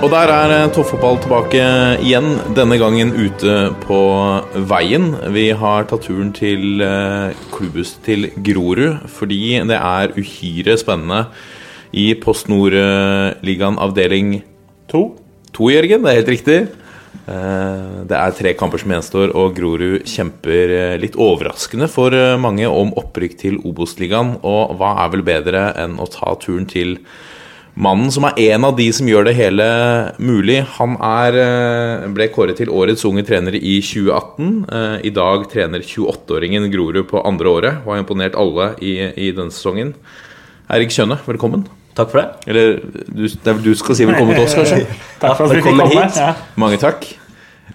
Og der er toffopball toppfotball tilbake igjen, denne gangen ute på veien. Vi har tatt turen til eh, klubbhuset til Grorud fordi det er uhyre spennende i Post Nord-ligaen avdeling To. to, Jørgen. Det er helt riktig. Eh, Det er tre kamper som gjenstår, og Grorud kjemper eh, litt overraskende for eh, mange om opprykk til Obos-ligaen. Og hva er vel bedre enn å ta turen til mannen som er en av de som gjør det hele mulig. Han er, eh, ble kåret til årets unge trener i 2018. Eh, I dag trener 28-åringen Grorud på andre året og har imponert alle i, i denne sesongen. Eirik Kjønne, velkommen. Takk for det. Eller du, det du skal si velkommen til oss, kanskje? Takk for at vi fikk komme. hit. Ja. Mange takk.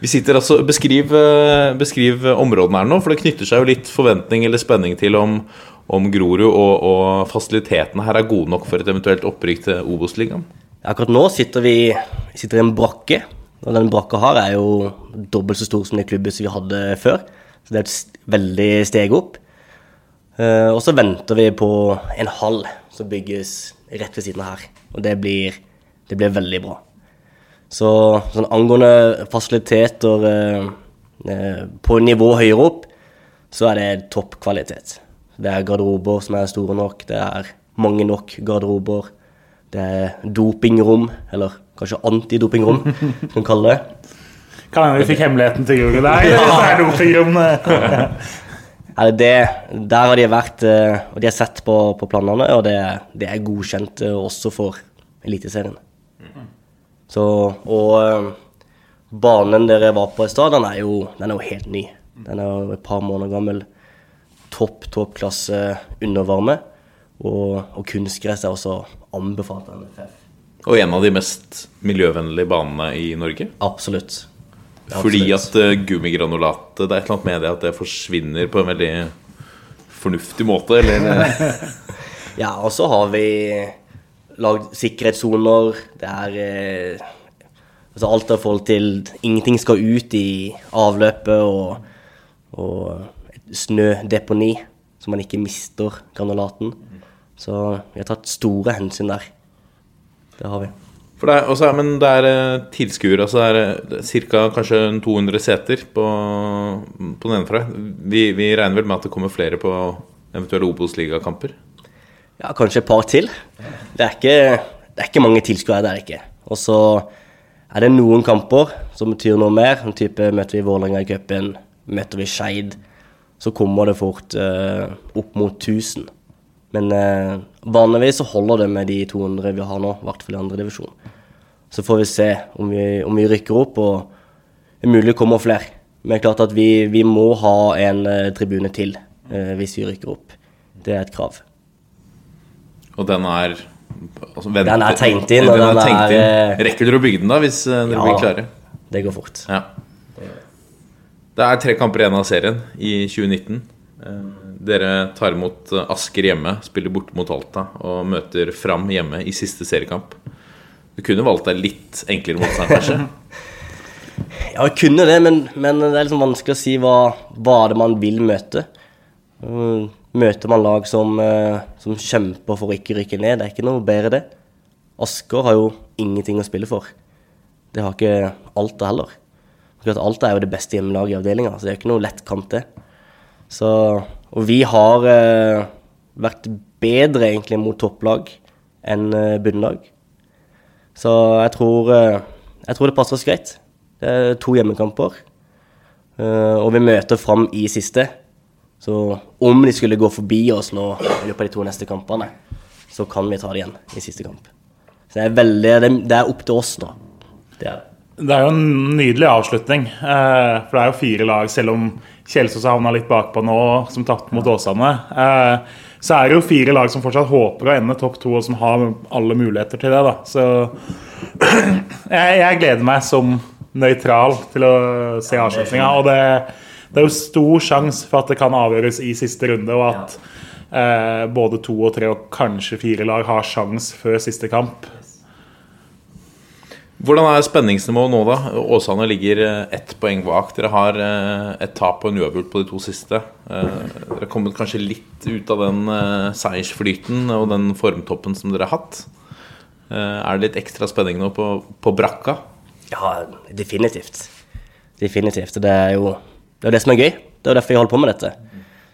Vi sitter altså, Beskriv, eh, beskriv områdene her nå, for det knytter seg jo litt forventning eller spenning til om, om Grorud og, og fasilitetene her er gode nok for et eventuelt opprykk til Obos-ligaen. Akkurat nå sitter vi sitter i en brakke. Og den brakka her er jo dobbelt så stor som det klubbhuset vi hadde før. Så det er et veldig steg opp. Eh, og så venter vi på en hall som bygges rett ved siden av her. Og det blir, det blir veldig bra. Så sånn angående fasiliteter eh, eh, på nivå høyere opp, så er det topp kvalitet. Det er garderober som er store nok, det er mange nok garderober. Det er dopingrom, eller kanskje antidopingrom, som man kaller det. Kan hende vi fikk hemmeligheten til Google der. Ja. det er dopingrom. Det, der har de vært, eh, og de har sett på, på planene, og det, det er godkjent eh, også for Eliteserien. Så, og eh, banen dere var på i stad, den den er jo helt ny. Den er jo et par måneder gammel. Topp, toppklasse undervarme. Og, og kunstgress er også anbefalt av NFF. Og en av de mest miljøvennlige banene i Norge. Absolutt. Fordi at uh, gummigranulatet Det er et eller annet med det at det forsvinner på en veldig fornuftig måte, eller eh, Ja, og så har vi lagd sikkerhetssoner. Det er eh, altså alt av forhold til Ingenting skal ut i avløpet og, og snødeponi, så man ikke mister granulaten. Så vi har tatt store hensyn der. Det har vi. For det er, også, men det er eh, tilskuere, altså det er ca. kanskje 200 seter på, på ene Vi, vi regner vel med at det kommer flere på eventuelle Obos-ligakamper? Ja, kanskje et par til. Det er ikke, det er ikke mange tilskuere, det er det ikke. Og så er det noen kamper som betyr noe mer. En type Møter vi Vålerenga i cupen, møter vi Skeid, så kommer det fort eh, opp mot 1000. Men eh, vanligvis så holder det med de 200 vi har nå, i hvert fall i andre divisjon. Så får vi se om vi, om vi rykker opp, og det er mulig det kommer flere. Men det er klart at vi, vi må ha en eh, tribune til eh, hvis vi rykker opp. Det er et krav. Og den er altså, vent- Den er tegnet inn, og Den er tenkt inn. eh, Rekker dere å bygge den da, hvis eh, dere Ja. blir klare? Det går fort. Ja. Det er tre kamper igjen av serien i 2019. Eh, Dere tar imot eh, Asker hjemme, spiller borte mot Alta og møter Fram hjemme i siste seriekamp. Du kunne valgt deg litt enklere motstand, kanskje? Ja, jeg kunne det, men, men det er liksom vanskelig å si hva, hva det man vil møte. Mm, Møter man lag som, eh, som kjemper for å ikke rykke ned, det er ikke noe bedre det. Asker har jo ingenting å spille for. Det har ikke Alta heller. Akkurat Alta er jo det beste hjemmelaget i avdelinga, så det er ikke noe lett kamp, det. Så, og vi har eh, vært bedre egentlig mot topplag enn eh, bunnlag. Så jeg tror, eh, jeg tror det passer oss greit. Det er to hjemmekamper. eh, og vi møter fram i siste. Så om de skulle gå forbi oss nå i løpet av de to neste kampene, så kan vi ta det igjen i siste kamp. Så det er veldig Det, det er opp til oss nå. Det er det. Det er jo en nydelig avslutning. eh, For det er jo fire lag, selv om Kjelsås har havna litt bakpå nå, som tapte mot Åsane. eh, Så er det jo fire lag som fortsatt håper å ende topp to, og som har alle muligheter til det. da Så jeg, jeg gleder meg som nøytral til å se avslutninga. Og det, det er jo stor sjanse for at det kan avgjøres i siste runde, og at eh, både to og tre og kanskje fire lag har sjans før siste kamp. Hvordan er spenningsnivået nå, da? Åsane ligger eh, ett poeng bak. Dere har eh, et tap og en uavgjort på de to siste. Eh, Dere har kommet kanskje litt ut av den seiersflyten og den formtoppen som dere har hatt. Er det litt ekstra spenning nå på, på brakka? Ja, definitivt. Definitivt. Det er jo det, er det som er gøy. Det er derfor vi holder på med dette.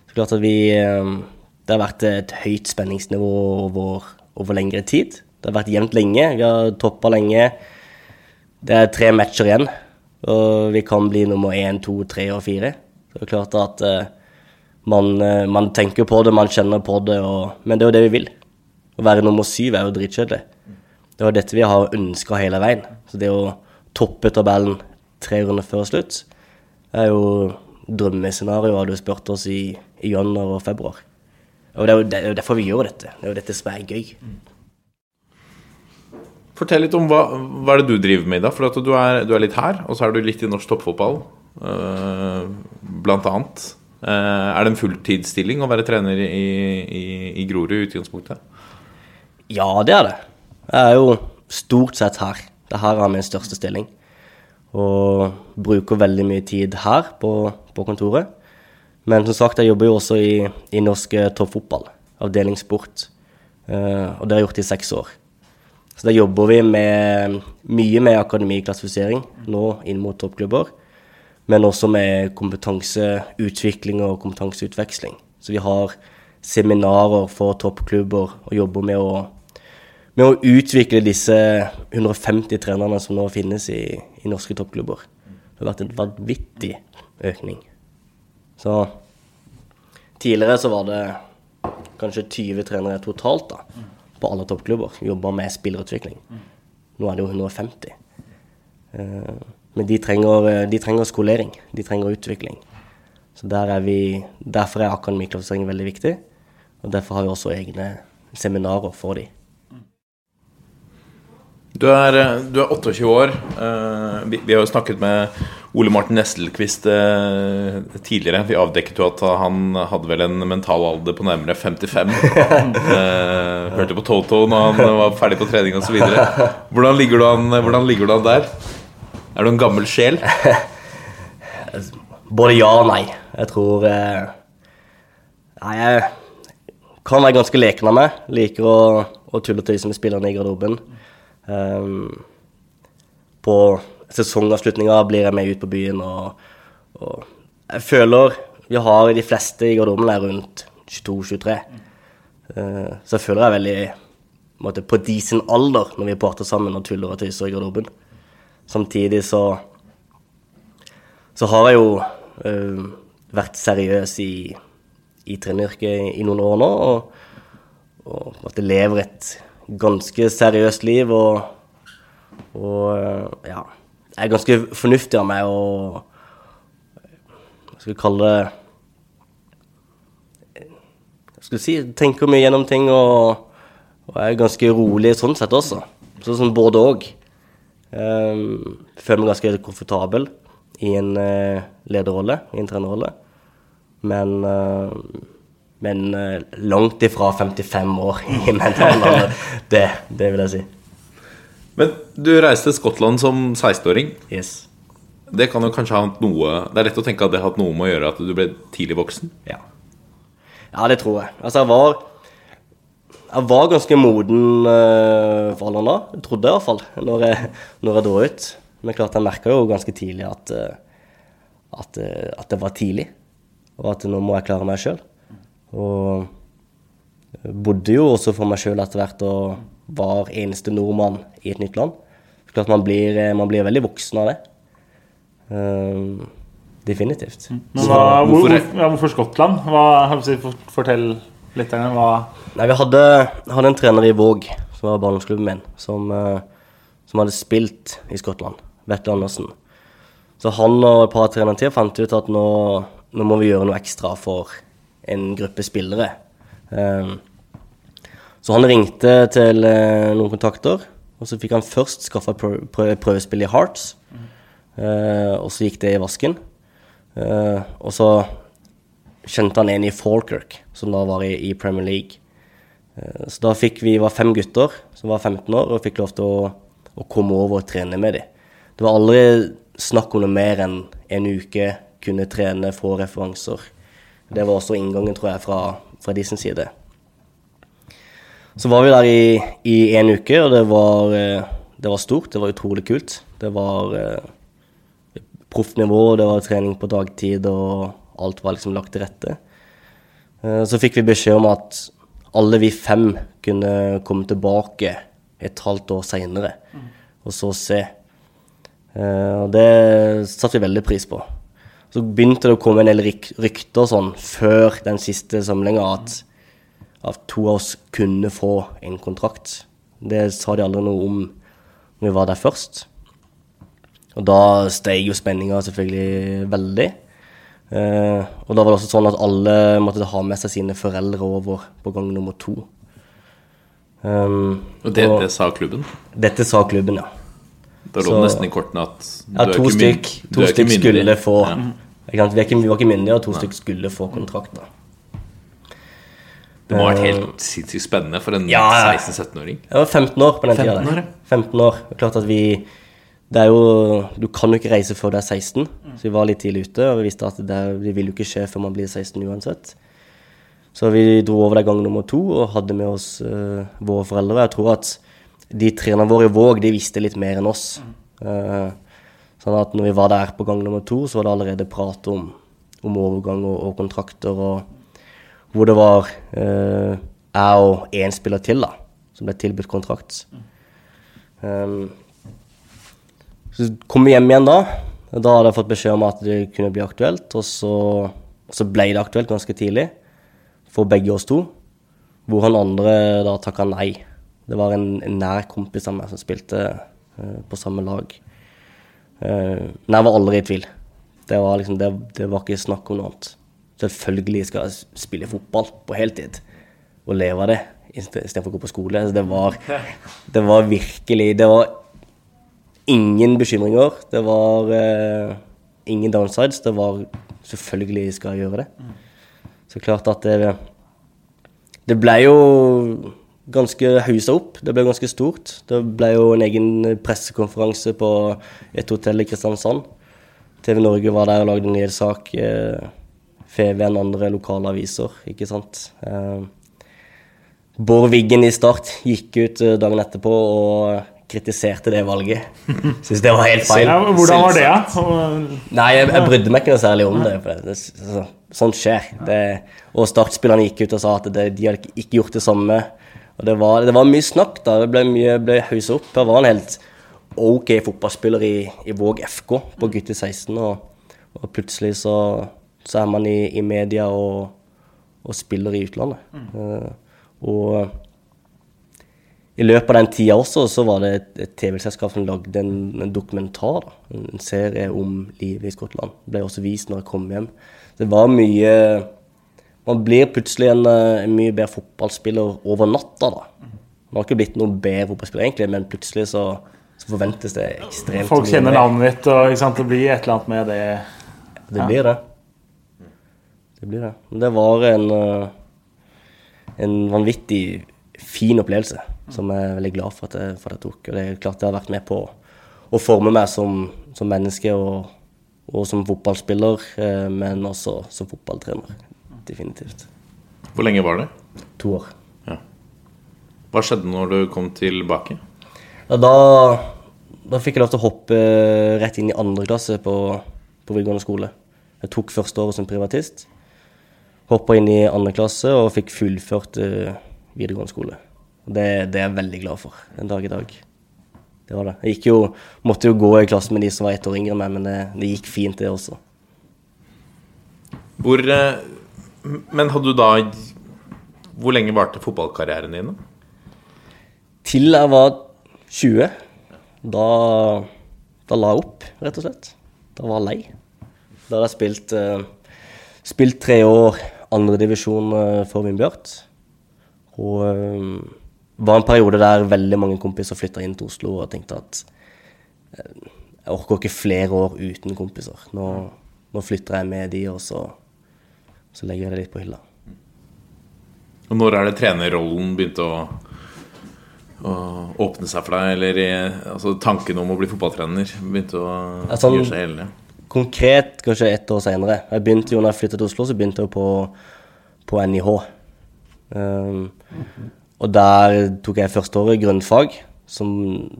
Så klart at vi Det har vært et høyt spenningsnivå over, over lengre tid. Det har vært jevnt lenge. Vi har toppa lenge. Det er tre matcher igjen, og vi kan bli nummer én, to, tre og fire. Så det er klart at eh, man, eh, man tenker på det, man kjenner på det, og, men det er jo det vi vil. Å være nummer syv er jo dritkjedelig. Det var dette vi har ønska hele veien. Så det å toppe tabellen tre runder før slutt er jo drømmescenario hadde du spurt oss i, i januar og februar. Og det er, jo, det er jo derfor vi gjør dette. Det er jo dette som er gøy. Fortell litt om hva, hva er det du driver med i dag. For du, er, du er litt her, og så er du litt i norsk toppfotball, uh, blant annet. Eh, er det en fulltidsstilling å være trener i, i, i Grorud i utgangspunktet? Ja, det er det. Jeg er jo stort sett her. Det er her er min største stilling. Og bruker veldig mye tid her på, på kontoret. Men som sagt, jeg jobber jo også i, i norsk toppfotball, avdeling sport. Eh, og det har jeg gjort i seks år. Så da jobber vi med, mye med akademiklassifisering nå inn mot toppklubber. Men også med kompetanseutvikling og kompetanseutveksling. Så vi har seminarer for toppklubber og jobber med å, med å utvikle disse 150 trenerne som nå finnes i, i norske toppklubber. Det har vært en vanvittig økning. Så tidligere så var det kanskje 20 trenere totalt da, på alle toppklubber. Jobba med spillerutvikling. Nå er det jo 150. Eh, Men de trenger, de trenger skolering. De trenger utvikling. Så der er vi, derfor er akademiklassifisering veldig viktig. Og derfor har vi også egne seminarer for de. Du er, eh, du er 28 år. Eh, Vi, vi har jo snakket med Ole Martin Nestelquist eh, tidligere. Vi avdekket jo at han hadde vel en mental alder på nærmere 55. Eh, Hørte på Toto når han var ferdig på trening osv. Hvordan, ligger du an- hvordan ligger du an der? Er du en gammel sjel? Både ja og nei. Jeg tror Nei, jeg kan være ganske leken av meg. Liker å, å tulle og tøyse med spillerne i garderoben. Um, på sesongavslutninga blir jeg med ut på byen, og, og jeg føler vi har de fleste i garderoben der rundt 22-23. Eh, så jeg føler jeg er veldig på, de sin alder når vi prater sammen og tuller og tøyser i garderoben. Samtidig så så har jeg jo øh, vært seriøs i, i treneryrket i noen år nå, og, og at jeg lever et ganske seriøst liv, og, og øh, ja, jeg er ganske fornuftig av meg og hva skal vi kalle det Jeg skal si Tenker mye gjennom ting og, og er ganske rolig sånn sett også. Sånn som både òg. Um, føler meg ganske komfortabel i en uh, lederrolle, i en trenerrolle. Men, eh, men eh, langt ifra 55 år i mental alder. Det, det vil jeg si. Men du reiste til Skottland som 16-åring. Yes. Det kan jo kanskje ha hatt noe Det er lett å tenke at det har hatt noe med å gjøre at du ble tidlig voksen. Ja. ja, det tror jeg. Altså, jeg var Jeg var ganske moden uh, for alderen da. Jeg trodde jeg iallfall, når jeg, når jeg dro ut. Men klart, jeg merka jo ganske tidlig at, eh, at, at det var tidlig. Og at nå må jeg klare meg sjøl. Og bodde jo også for meg sjøl etter hvert og var eneste nordmann i et nytt land. Klart man blir, eh, man blir veldig voksen av det. Eh, definitivt. Men hva, hvor, hvorfor- hvor, ja, hvorfor Skottland? Hva, fortell lytterne hva Nei, vi hadde, hadde en trener i Våg, som var barndomsklubben min, som, eh, som hadde spilt i Skottland. Vetle Andersen. Så han og et par trenere til fant ut at nå, nå må vi gjøre noe ekstra for en gruppe spillere. Eh, så han ringte til eh, noen kontakter, og så fikk han først skaffa prø prø prøvespill i Hearts. Eh, og så gikk det i vasken. Eh, og så kjente han en i Falkirk, som da var i, Premier League. Så da fikk vi var fem gutter som var 15 år, og fikk lov til å, å komme over og trene med dem. Det var aldri snakk om noe mer enn en uke kunne trene, få referanser. Det var også inngangen, tror jeg, fra, fra de sin side. Så var vi der i, i en uke, og det var, eh, det var stort. Det var utrolig kult. Det var eh, proffnivå, det var trening på dagtid, og alt var liksom lagt til rette. Eh, så fikk vi beskjed om at alle vi fem kunne komme tilbake et halvt år seinere og så se. Eh, Og det satte vi veldig pris på. Så begynte det å komme en del rykter sånn før den siste samlinga at, at to av oss kunne få en kontrakt. Det sa de aldri noe om når vi var der først. Og da steg jo spenninga selvfølgelig veldig. Eh, og da var det også sånn at alle måtte ha med seg sine foreldre over på gang nummer to. Um, Og det, og det sa klubben? Dette sa klubben, ja. Da lå det nesten i kortene at Ja, to stykk, to stykk skulle få Ja. Sant? vi, ikke, vi var ikke myndige, og to stykk skulle få kontrakt. da. Det må ha vært helt sinnssykt spennende for en Ja. 16-17-åring. Jeg var 15 år på den 15 tida. år, 15 år. Det er klart at vi det er jo, Du kan jo ikke reise før du er 16, så vi var litt tidlig ute. Og vi visste at det, det vil jo ikke skje før man blir 16 uansett. Så vi dro over der gang nummer to og hadde med oss uh, våre foreldre. Jeg tror at de trenerne våre i Våg de visste litt mer enn oss. Eh, sånn at når vi var der på gang nummer to, så var det allerede prat om, om overgang og, og kontrakter. og hvor det var eh, jeg og én spiller til da, som ble tilbudt kontrakt. Um, så kom vi hjem igjen da. Da hadde jeg fått beskjed om at det kunne bli aktuelt. Og så, så ble det aktuelt ganske tidlig for begge oss to. Hvor han andre da takka nei. Det var en, en nær kompis av meg som spilte uh, på samme lag. Uh, men jeg var aldri i tvil. Det var, liksom, det, det var ikke snakk om noe annet. Selvfølgelig skal jeg spille fotball på heltid og leve av det istedenfor å gå på skole. Så det var, det var virkelig Det var ingen bekymringer. Det var uh, ingen downsides. Det var selvfølgelig skal jeg gjøre det. Så klart at det Det ble jo ganske hausa opp. Det ble ganske stort. Det ble jo en egen pressekonferanse på et hotell i Kristiansand. TV Norge var der og lagde en nyhetssak. sak. FVN andre lokale aviser, ikke sant. Eh, Bård Wiggen i Start gikk ut eh, dagen etterpå og kritiserte det valget. Syns det var helt feil. Ja, hvordan var det, da? Nei, jeg, jeg brydde meg ikke noe særlig om det. For det, det så, sånt skjer. Det, og Start-spillerne gikk ut og sa at det, de hadde ikke- ikke gjort det samme. Og det var, det var mye snakk, da. Det ble mye ble haussa opp. Jeg var en helt OK fotballspiller i, i Våg FK på gutte 16, og, og plutselig så, så er man i, i media og, og spiller i utlandet. Eh, og i løpet av den tida også så var det et, et TV-selskap som lagde en, en dokumentar, da, en serie om livet i Skottland. Det ble også vist når jeg kom hjem. Det var mye Man blir plutselig en, eh, en mye bedre fotballspiller over natta, da. Man har ikke blitt noen bedre fotballspiller, egentlig, men plutselig så, så forventes det ekstremt Folk mye kjenner navnet ditt, og sant, det blir et eller annet med det. Det blir det. Det blir det. Men det var en, eh, en vanvittig fin opplevelse som jeg er veldig glad for at jeg, for at jeg tok. Og det er klart det har vært med på å forme meg som, som menneske og, og som fotballspiller, eh, men også som fotballtrener. Definitivt. Hvor lenge var det? To år. Hva skjedde når du kom tilbake? Ja, da, da fikk jeg lov til å hoppe rett inn i andre klasse på, på videregående skole. Jeg tok første året som privatist. Hoppa inn i andre klasse og fikk fullført eh, videregående skole. Det, det er jeg veldig glad for en dag i dag. Det var det. Jeg gikk jo, måtte jo gå i klasse med de som var ett år yngre enn meg, men det, det gikk fint, det også. Hvor eh, Men hadde du da Hvor lenge varte fotballkarrieren din? Til jeg var 20. Da Da la jeg opp, rett og slett. Da var jeg lei. Da hadde jeg spilt, eh, spilt tre år andredivisjon uh, for Vindbjart. Og eh, var en periode der veldig mange kompiser flytta inn til Oslo og tenkte at eh, jeg orker ikke flere år uten kompiser. Nå, nå flytter jeg med de, og så, så legger jeg det litt på hylla. Og når er det trenerrollen begynte å, å åpne seg for deg? Eller i, altså, tanken om å bli fotballtrener begynte å sånn- gjøre seg gjeldende? Konkret kanskje ett år senere. Jeg begynte jo når jeg flyttet til Oslo, så begynte jeg på, på NIH. Um, og der tok jeg første året grunnfag, som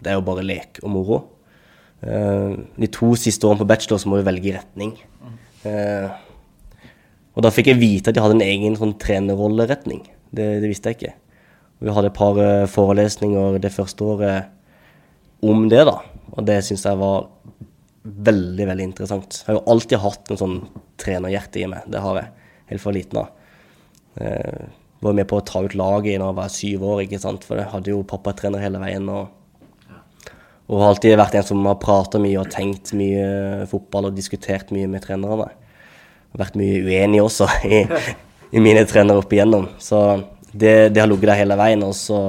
det er jo bare lek og moro. Uh, de to siste årene på bachelor så må vi velge retning. Uh, og da fikk jeg vite at jeg hadde en egen sånn trenerrolleretning. Det, det visste jeg ikke. Vi hadde et par eh, forelesninger det første året om det, da. Og det syns jeg var veldig, veldig interessant. Jeg har jo alltid hatt en sånn trenerhjerte i meg. Det har jeg helt fra liten av. Eh, var med på å ta ut laget da jeg var syv år, ikke sant. For jeg hadde jo pappatrener hele veien. Og, og har alltid vært en som har prata mye og tenkt mye fotball og diskutert mye med trenerne. Vært mye uenig også i, i mine trenere opp igjennom. Så det, det har ligget der hele veien. Og så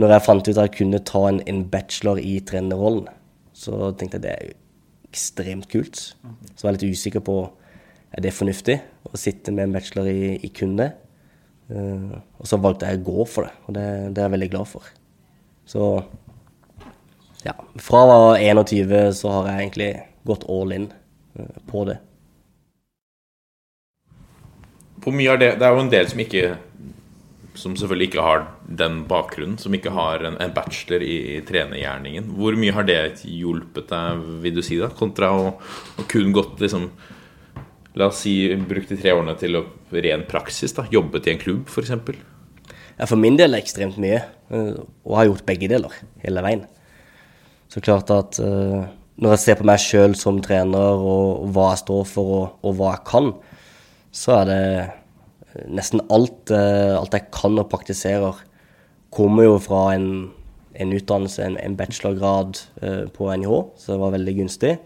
når jeg fant ut at jeg kunne ta en, en bachelor i trenerrollen, så tenkte jeg det er ekstremt kult. Så jeg var litt usikker på er det fornuftig å sitte med en bachelor i, i kun det. Eh, og så valgte jeg å gå for det, og det, det er jeg veldig glad for. Så ja, fra jeg var 21 så har jeg egentlig gått all in uh, på det. På mye av det, det er jo en del som ikke Som selvfølgelig ikke har den bakgrunnen, som ikke har en, en bachelor i, i trenergjerningen. Hvor mye har det hjulpet deg, vil du si, da, kontra å, å kun gått liksom La oss si brukt de tre årene til å, ren praksis, da, jobbet i en klubb f.eks. Ja, for min del er det ekstremt mye, eh, og har gjort begge deler hele veien. Så klart at eh, når jeg ser på meg sjøl som trener, og hva jeg står for, og, og hva jeg kan, så er det eh, nesten alt, eh, alt jeg kan og praktiserer, kommer jo fra en, en utdannelse, en, en bachelorgrad eh, på NIH, så det var veldig gunstig.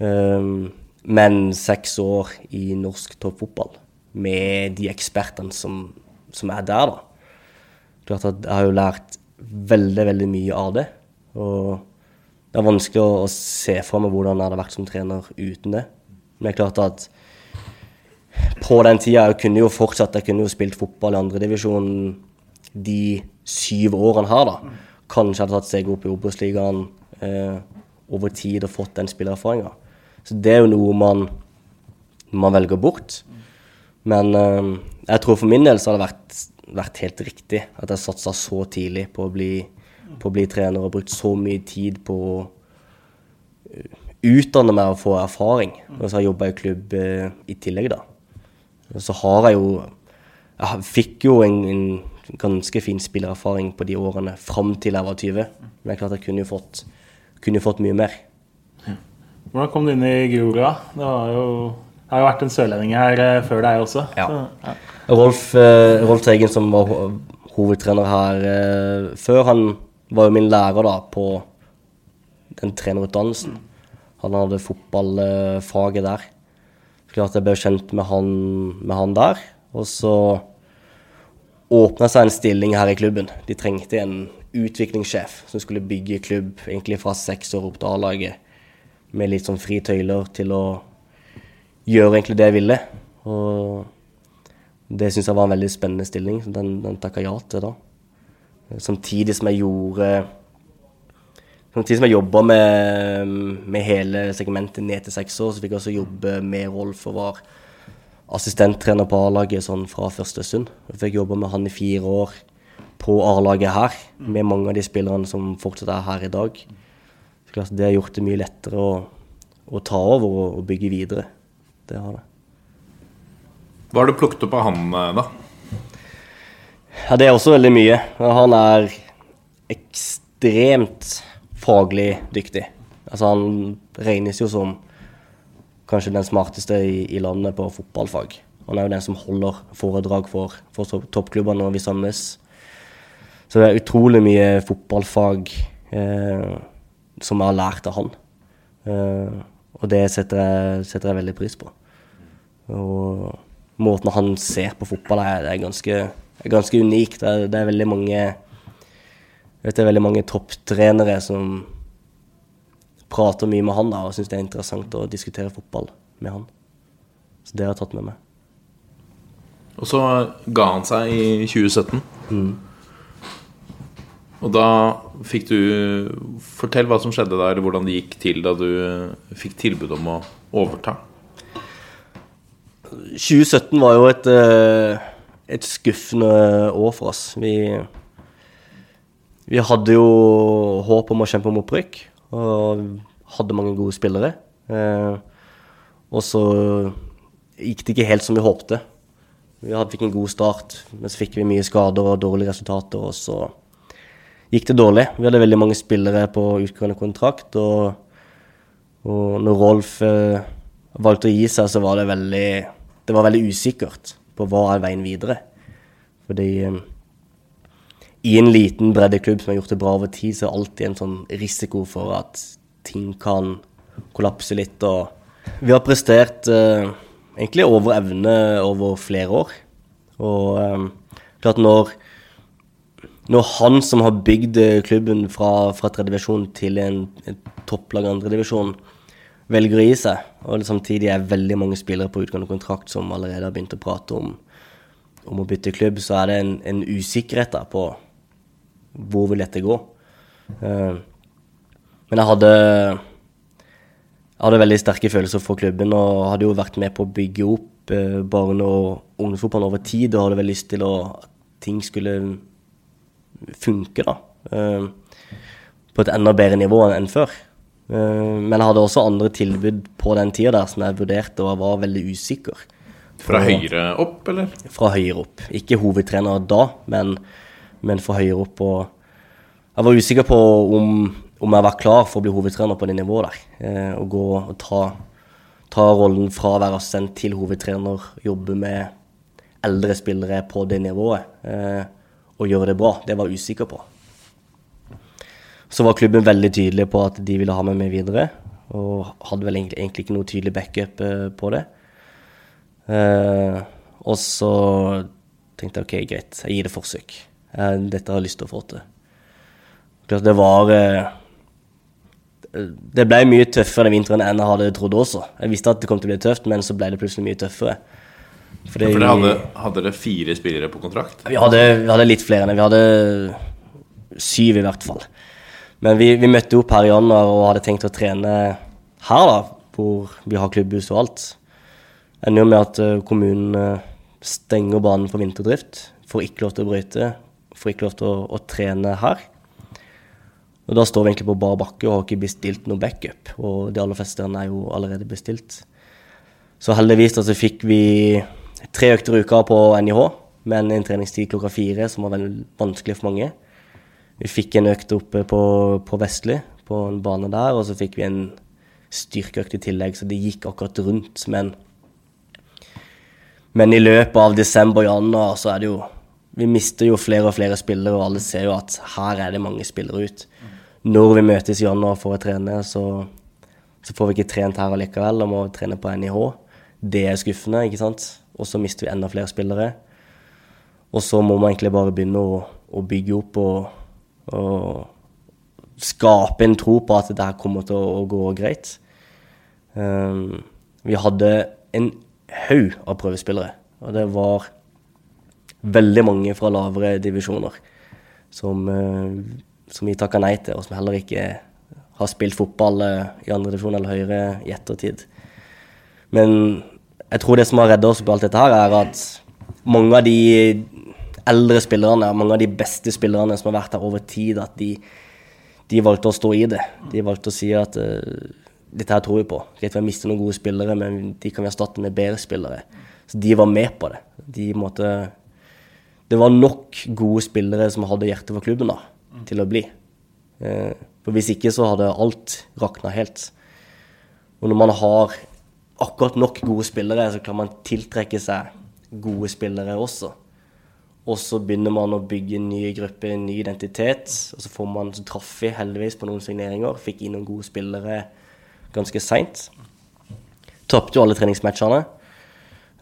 Um, men seks år i norsk toppfotball med de ekspertene som, som er der, da. Klart at jeg har jo lært veldig, veldig mye av det. Og det er vanskelig å, se for meg hvordan jeg hadde vært som trener uten det. Men det er klart at på den tida jeg kunne jo fortsatt, jeg kunne jo spilt fotball i andredivisjon de syv årene her, da. Kanskje hadde tatt seg opp i Obos-ligaen eh, over tid og fått den spillererfaringa. Så det er jo noe man, man velger bort. Men eh, jeg tror for min del så har det vært, vært helt riktig at jeg satsa så tidlig på å, bli, på å bli trener og brukt så mye tid på å eh, utdanne meg og få erfaring. Og så har jeg jobba i klubb eh, i tillegg, da. Så har jeg jo Jeg fikk jo en, en ganske fin spillererfaring på de årene fram til jeg var 20. Men det er klart jeg kunne jo fått, kunne fått mye mer. Hvordan kom du inn i Grorud? Det har jo, har jo vært en sørlending her eh, før deg også. Ja. Så, ja. Rolf, eh, Rolf Teigen, som var hovedtrener her eh, før, han var jo min lærer da på den trenerutdannelsen. Han hadde fotballfaget der. Klart jeg ble kjent med han, med han der. Og så åpna seg en stilling her i klubben. De trengte en utviklingssjef som skulle bygge klubb egentlig fra seks år opp til A-laget. Med litt sånn fri tøyler til å gjøre egentlig det jeg ville. Og det syns jeg var en veldig spennende stilling. Den, den takka ja til da. Samtidig som jeg gjorde Samtidig som jeg jobba med, med hele segmentet ned til seks år, så fikk jeg også jobbe med Rolf og var assistenttrener på A-laget sånn fra første stund. Jeg fikk jobbe med han i fire år på A-laget her, med mange av de spillerne som fortsatt er her i dag. Så klart Det har gjort det mye lettere å, å ta over og, og bygge videre. Det har det. Hva har du plukket opp av han, eh, da? Ja, det er også veldig mye. Han er ekstremt faglig dyktig. Altså, han regnes jo som kanskje den smarteste i, i landet på fotballfag. Han er jo den som holder foredrag for, for toppklubbene når vi samles. Så det er utrolig mye fotballfag eh, som jeg har lært av han. Eh, og det setter jeg, setter jeg veldig pris på. Og måten han ser på fotball er, er ganske, ganske unik. Det er, det er veldig mange vet det er veldig mange topptrenere som prater mye med han da, og syns det er interessant å diskutere fotball med han. Så det har jeg tatt med meg. Og så ga han seg i 2017. Og da fikk du Fortell hva som skjedde der, hvordan det gikk til da du fikk tilbud om å overta. 2017 var jo et, eh, et skuffende år for oss. Vi, vi hadde jo håp om å kjempe om opprykk, og hadde mange gode spillere. Eh, og så gikk det ikke helt som vi håpte. Vi fikk en god start, men så fikk vi mye skader og dårlige resultater, og så gikk det dårlig. Vi hadde veldig mange spillere på utgående kontrakt, og, og når Rolf eh, valgte å gi seg, så var det veldig, det var veldig usikkert på hva er veien videre. Fordi eh, i en liten breddeklubb som har gjort det bra over tid, så er det alltid en sånn risiko for at ting kan kollapse litt. Og vi har prestert eh, egentlig over evne over flere år. Og eh, klart når når han som har bygd eh, klubben fra, fra tredjedivisjon til en, en topplag andredivisjon, velger å gi seg, og samtidig er veldig mange spillere på utgående kontrakt som allerede har begynt å prate om, om å bytte klubb, så er det en, en usikkerhet der på hvor vil dette gå. Eh, men jeg hadde, jeg hadde veldig sterke følelser for klubben og hadde jo vært med på å bygge opp eh, barne- og ungdomsfotballen over tid og hadde vel lyst til å, at ting skulle funke, da. eh, På et enda bedre nivå enn før. Men jeg hadde også andre tilbud på den tida der som jeg vurderte og jeg var veldig usikker. Fra høyre opp, eller? Fra høyre opp. Ikke hovedtrener da, men, men for høyere opp. Og jeg var usikker på om, om jeg var klar for å bli hovedtrener på det nivået der. Eh, Å gå og ta, ta rollen fra å være assistent til hovedtrener, jobbe med eldre spillere på det nivået eh, og gjøre det bra. Det var jeg usikker på. Så var klubben veldig tydelig på at de ville ha meg med videre, og hadde vel egentlig, egentlig ikke noe tydelig backup eh, på det. Og så tenkte jeg ok, greit, jeg gir det forsøk. Eh, dette har jeg lyst til å få til. Det var eh, Det ble mye tøffere den vinteren enn jeg hadde trodd også. Jeg visste at det kom til å bli tøft, men så ble det plutselig mye tøffere. Fordi For dere hadde, hadde dere fire spillere på kontrakt? vi hadde, vi hadde litt flere enn det. Vi hadde syv i hvert fall. Men vi, vi møtte opp her i januar og hadde tenkt å trene her, da, hvor vi har klubbhus og alt. Ender jo med at eh, kommunen stenger banen for vinterdrift. Får ikke lov til å brøyte. Får ikke lov til å, å trene her. Og da står vi egentlig på bar bakke og har ikke bestilt noe backup. Og de aller fleste er jo allerede bestilt. Så heldigvis da, så fikk vi tre økter i uka på NIH, men en treningstid klokka fire, som var veldig vanskelig for mange. Vi fikk en økt oppe på, på Vestli, på en bane der, og så fikk vi en styrkeøkt i tillegg, så det gikk akkurat rundt. Men, men i løpet av desember og januar så er det jo Vi mister jo flere og flere spillere, og alle ser jo at her er det mange spillere ut. Når vi møtes i januar for å trene, så, så får vi ikke trent her allikevel, og må trene på NIH. Det er skuffende, ikke sant? Og så mister vi enda flere spillere. Og så må man egentlig bare begynne å, å bygge opp og, og skape en tro på at det her kommer til å, å gå greit. Um, vi hadde en haug av prøvespillere, og det var veldig mange fra lavere divisjoner som, eh, som vi takka nei til, og som heller ikke har spilt fotball eh, i andre divisjon eller høyere i ettertid. Men jeg tror det som har redda oss på alt dette her, er at mange av de eldre spillerne, mange av de beste spillerne som har vært her over tid, at de, de valgte å stå i det. De valgte å si at eh, dette her tror vi på. Greit, vi har mistet noen gode spillere, men de kan vi erstatte med bedre spillere. Så de var med på det. De måtte Det var nok gode spillere som hadde hjerte for klubben, da, til å bli. Eh, For hvis ikke så hadde alt rakna helt. Og når man har akkurat nok gode spillere, så kan man tiltrekke seg gode spillere også. Og så begynner man å bygge en ny gruppe, en ny identitet. Og så får man så traff vi heldigvis på noen signeringer. Fikk inn noen gode spillere. ganske seint. Tapte jo alle treningsmatchene.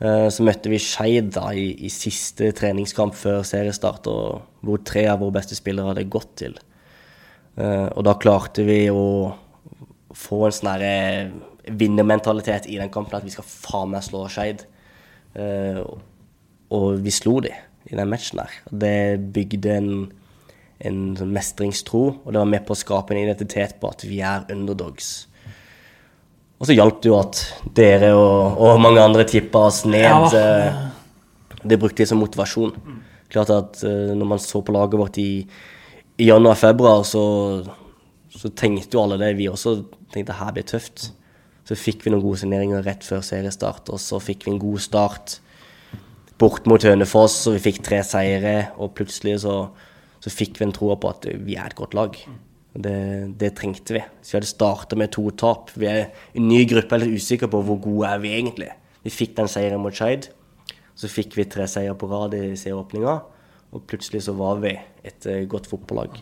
Eh, Så møtte vi Skeid i, i siste treningskamp før seriestart, hvor tre av våre beste spillere hadde gått til. Eh, Og da klarte vi å få en sånn derre vinnermentalitet i den kampen, at vi skal faen meg slå Skeid. Eh, Og vi slo de i den matchen der. Det bygde en, en sånn mestringstro, og det var med på å skape en identitet på at vi er underdogs. Og så hjalp det jo at dere og, og mange andre tippa oss ned. Ja. det brukte de som motivasjon. Klart at eh, når man så på laget vårt i, i januar-februar, så, så tenkte jo alle det. Vi også tenkte her blir tøft. Så fikk vi noen gode signeringer rett før seriestart, og så fikk vi en god start bort mot Hønefoss, og vi fikk tre seire. Og plutselig så, så fikk vi en tro på at vi er et godt lag. Det, det trengte vi. Så vi hadde starta med to tap. Vi er en ny gruppe, jeg er litt usikker på hvor gode er vi egentlig. Vi fikk den seieren mot Skeid. Så fikk vi tre seier på rad i serieåpninga, og plutselig så var vi et eh, godt fotballag.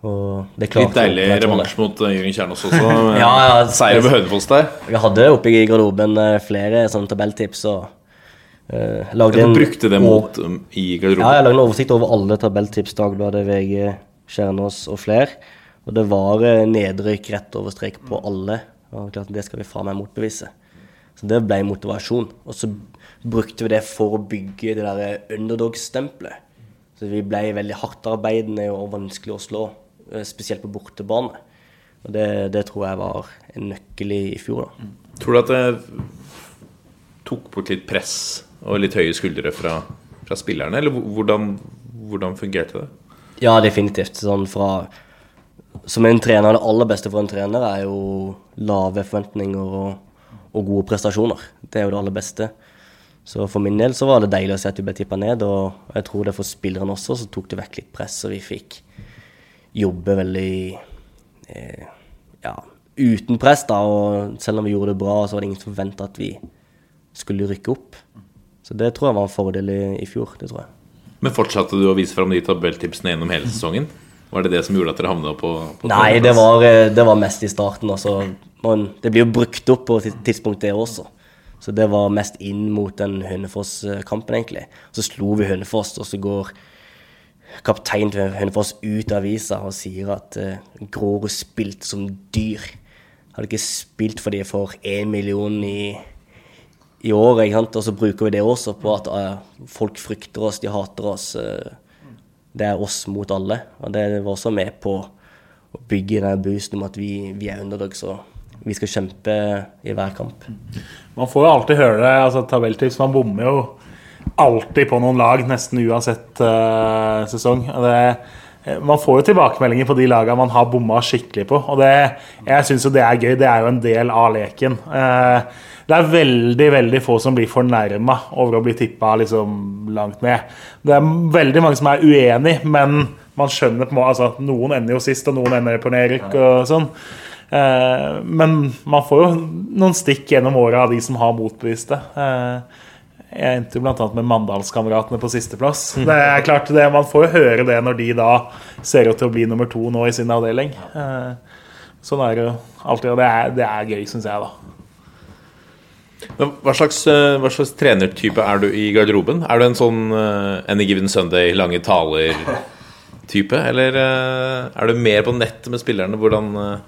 Og det Litt deilig revansj mot uh, Jørgen Kjernås også. Ja, ja. Seier over Hønefoss der. Vi hadde oppe i garderoben eh, flere sånne tabelltips, og uh, lagde Du en brukte det mot um, i Ja, jeg lagde en oversikt over alle tabelltips, Dagbladet, VG, Kjernås og flere. Og det var eh, nedrykk rett over strek på alle. Og klart, det skal vi faen meg motbevise. Så det ble motivasjon. Og så brukte vi det for å bygge det der underdog-stempelet. Så vi ble veldig hardtarbeidende og vanskelig å slå, eh, spesielt på bortebane. Og det, det tror jeg var en nøkkel i, i fjor, da. Tror du at det tok bort litt press og litt høye skuldre fra, fra spillerne, eller hvordan, hvordan fungerte det? Ja, definitivt. Sånn fra Som en trener, det aller beste for en trener er jo lave forventninger og, og gode prestasjoner. Det er jo det aller beste. Så for min del så var det deilig å se at vi ble tippa ned, og jeg tror det for spillerne også så tok det vekk litt press, og vi fikk jobbe veldig eh, ja, uten press, da. Og selv om vi gjorde det bra, så var det ingen som forventa at vi skulle rykke opp. Så det tror jeg var en fordel i, i fjor. Det tror jeg. Men fortsatte du å vise fram de tabelltipsene gjennom hele sesongen? Var det det som gjorde at dere havna på, på Nei, det var, eh, det var mest i starten. Altså. Man, det blir jo brukt opp på tidspunkt, det også. Så det var mest inn mot den Hønefoss-kampen, egentlig. Så slo vi Hønefoss, og så går kapteinen til Hønefoss ut av avisa og sier at uh, Grorud spilte som dyr. Hadde ikke spilt for de for én million i, i året, og så bruker vi det også på at eh, folk frykter oss, de hater oss. eh, det er oss mot alle. Og det var også med på å bygge den boosten om at vi, vi er underdogs og vi skal kjempe i hver kamp. Man får jo alltid høre det. altså Tabelltips, man bommer jo alltid på noen lag, nesten uansett uh, sesong. Det, man får jo tilbakemeldinger på de lagene man har bomma skikkelig på. Og det, jeg syns jo det er gøy. Det er jo en del av leken. Eh, det er veldig veldig få som blir fornærma over å bli tippa liksom langt ned. Det er veldig mange som er uenig, men man skjønner på altså, Noen ender jo sist, og noen ender på nedrykk og sånn. Eh, men man får jo noen stikk gjennom året av de som har motbevist det. Jeg endte jo bl.a. med Mandalskameratene på sisteplass. Det er klart det, Man får jo høre det når de da ser ut til å bli nummer to nå i sin avdeling. Eh, sånn er det jo alltid, og det er, det er gøy, syns jeg, da. Men hva slags, eh, hva slags trenertype er du i garderoben? Er du en sånn uh, Any Given Sunday, lange taler-type? Eller uh, er du mer på nettet med spillerne? Hvordan eh,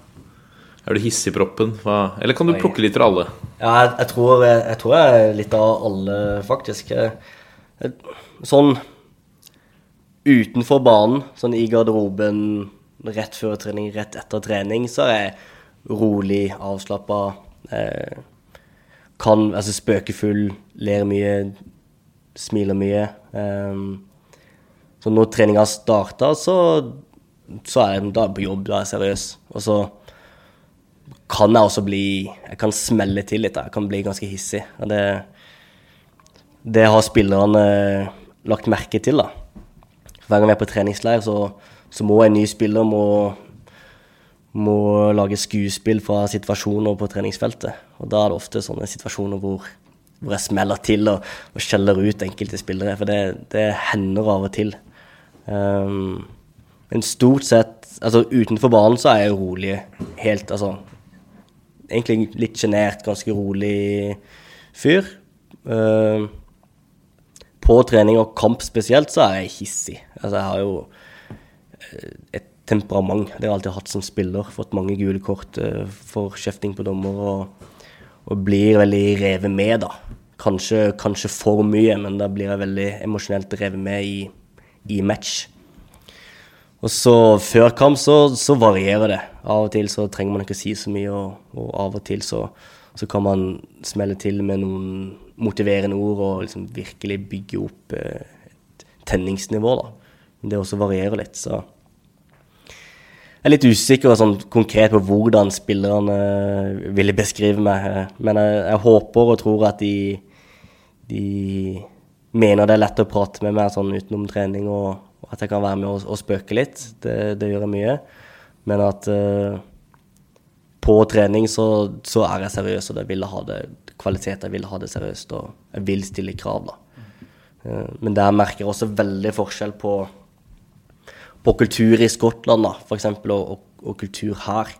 Er du hissigproppen? Hva- Eller kan du plukke litt fra alle? Ja, jeg, jeg, tror, jeg, jeg tror jeg er litt av alle, faktisk. Sånn utenfor banen, sånn i garderoben, rett før trening, rett etter trening, så er jeg rolig, avslappa. kan kan altså spøkefull, ler mye, smiler mye. Um, så når treninga starter, så, så er jeg da på jobb, da er jeg seriøs. Og så kan jeg også bli Jeg kan smelle til litt. Jeg kan bli ganske hissig. Det, det har spillerne lagt merke til, da. Hver gang vi er på treningsleir, så, så må en ny spiller må, må lage skuespill fra situasjoner på treningsfeltet. Og da er det ofte sånne situasjoner hvor, hvor jeg smeller til og, og skjeller ut enkelte spillere. For det, det hender av og til. Um, men stort sett altså Utenfor banen så er jeg rolig helt altså egentlig litt sjenert, ganske rolig fyr. Eh, på trening og kamp spesielt så er jeg hissig. Altså, jeg har jo eh, et temperament. Det har jeg alltid hatt som spiller. Fått mange gule kort eh, for kjefting på dommer og, og blir veldig revet med, da. Kanskje, kanskje for mye, men da blir jeg veldig emosjonelt revet med i, i match. Og så før kamp så, så varierer det. Av og til så trenger man ikke si så mye, og, og av og til så, så kan man smelle til med noen motiverende ord og liksom virkelig bygge opp eh, et tenningsnivå. da. Men det også varierer litt, så jeg er litt usikker sånn, konkret på hvordan spillerne ville beskrive meg. Men jeg, jeg håper og tror at de, de mener det er lett å prate med meg sånn utenom trening, og at jeg kan være med og, spøke litt. Det, det gjør jeg mye. Men at uh, på trening så, så er jeg seriøs, og jeg vil ha det kvalitet. Jeg vil ha det seriøst, og jeg vil stille krav, da. Uh, Men der merker jeg også veldig forskjell på, på kultur i Skottland, da, eksempel, og, og, og kultur her.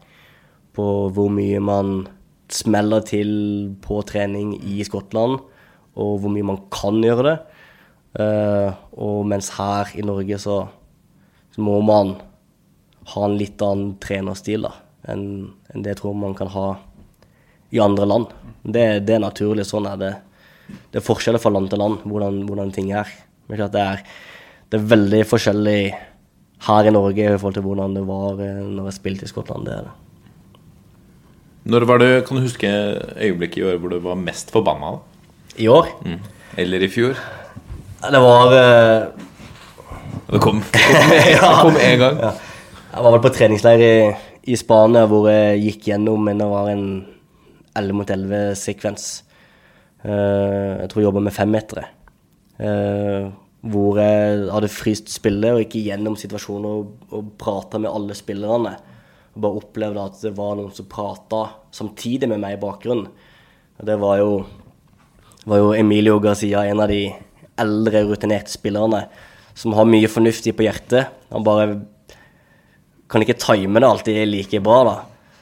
På hvor mye man smeller til på trening i Skottland, og hvor mye man kan gjøre det. Eh, og mens her i Norge så, så må man ha en litt annen trenerstil da, enn enn det jeg tror man kan ha i andre land. Det, det er naturlig, sånn er det. Det er forskjeller fra land til land, hvordan, hvordan ting er. Det er, det er veldig forskjellig her i Norge i forhold til hvordan det var eh, når jeg spilte i Skottland. Det er det. Når var det, Kan du huske øyeblikket i år hvor du var mest forbanna? I år Eller i fjor? Det var eh, Det kom, det kom, én gang. Ja. Jeg var vel på treningsleir i, i Spania hvor jeg gikk gjennom men det var en 11 mot 11-sekvens. jeg tror jeg jobba med femmetere. Uh, hvor jeg hadde fryst spillet og gikk gjennom situasjoner og, og prata med alle spillerne. Og bare opplevde at det var noen som prata samtidig med meg i bakgrunnen. Og det var jo, var jo Emilio Garcia, en av de eldre, rutinerte spillerne, som har mye fornuftig på hjertet. Han bare kan ikke time det alltid like bra, da.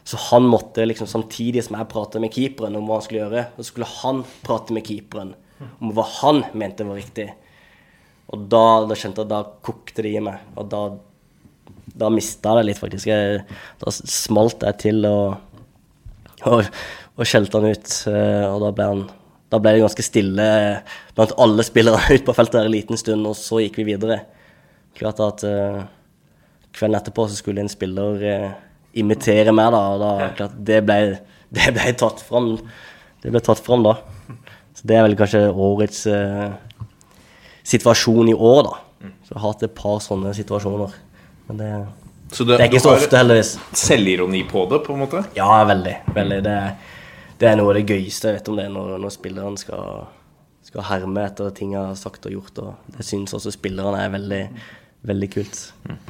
Så han måtte liksom samtidig som jeg pratet med keeperen om hva han skulle gjøre, så skulle han prate med keeperen om hva han mente var riktig. Og da, da kjente jeg da kokte det i meg. Og da, da mista jeg det litt, faktisk. Jeg, da smalt jeg til og, og, og skjelte han ut. eh, Og da ble, han, da ble det ganske stille blant alle spillere ute på feltet der en liten stund, og så gikk vi videre. Klart at uh, kvelden etterpå så skulle en spiller uh, imitere meg, da, da klart det ble, det ble tatt fram. Det ble tatt fram da. Så det er vel kanskje årets uh, situasjon i år, da. Så jeg har hatt et par sånne situasjoner. Men det, Så det er ikke så ofte, heldigvis. Selvironi på det, på en måte? Ja, veldig. veldig. Det, det er noe av det gøyeste jeg vet om det, når, når spilleren skal, skal herme etter ting jeg har sagt og gjort. Og det syns også spillerne er veldig, veldig kult. Mm.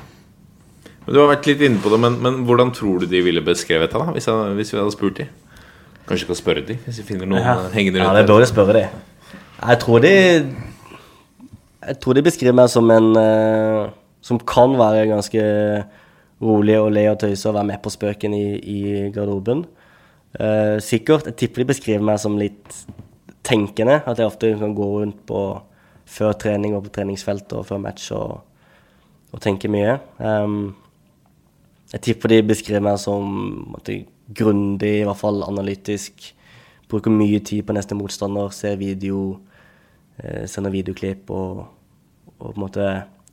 Du har vært litt inne på det, men, men hvordan tror du de ville beskrevet deg, da? Hvis, jeg, hvis vi hadde spurt dem? Kanskje vi skal spørre dem, hvis vi finner noen Ja, hengende ja det bør jeg spørre dem. Jeg tror de Jeg tror de beskriver meg som en uh, som kan være ganske rolig og le og tøyse og være med på spøken i, i garderoben. Eh, sikkert. Jeg tipper de beskriver meg som litt tenkende. At jeg ofte kan gå rundt på før trening og på treningsfeltet og før match og, og tenke mye. Um, jeg tipper de beskriver meg som grundig, i hvert fall analytisk. Bruker mye tid på neste motstander, ser video, uh, sender videoklipp og, og på en måte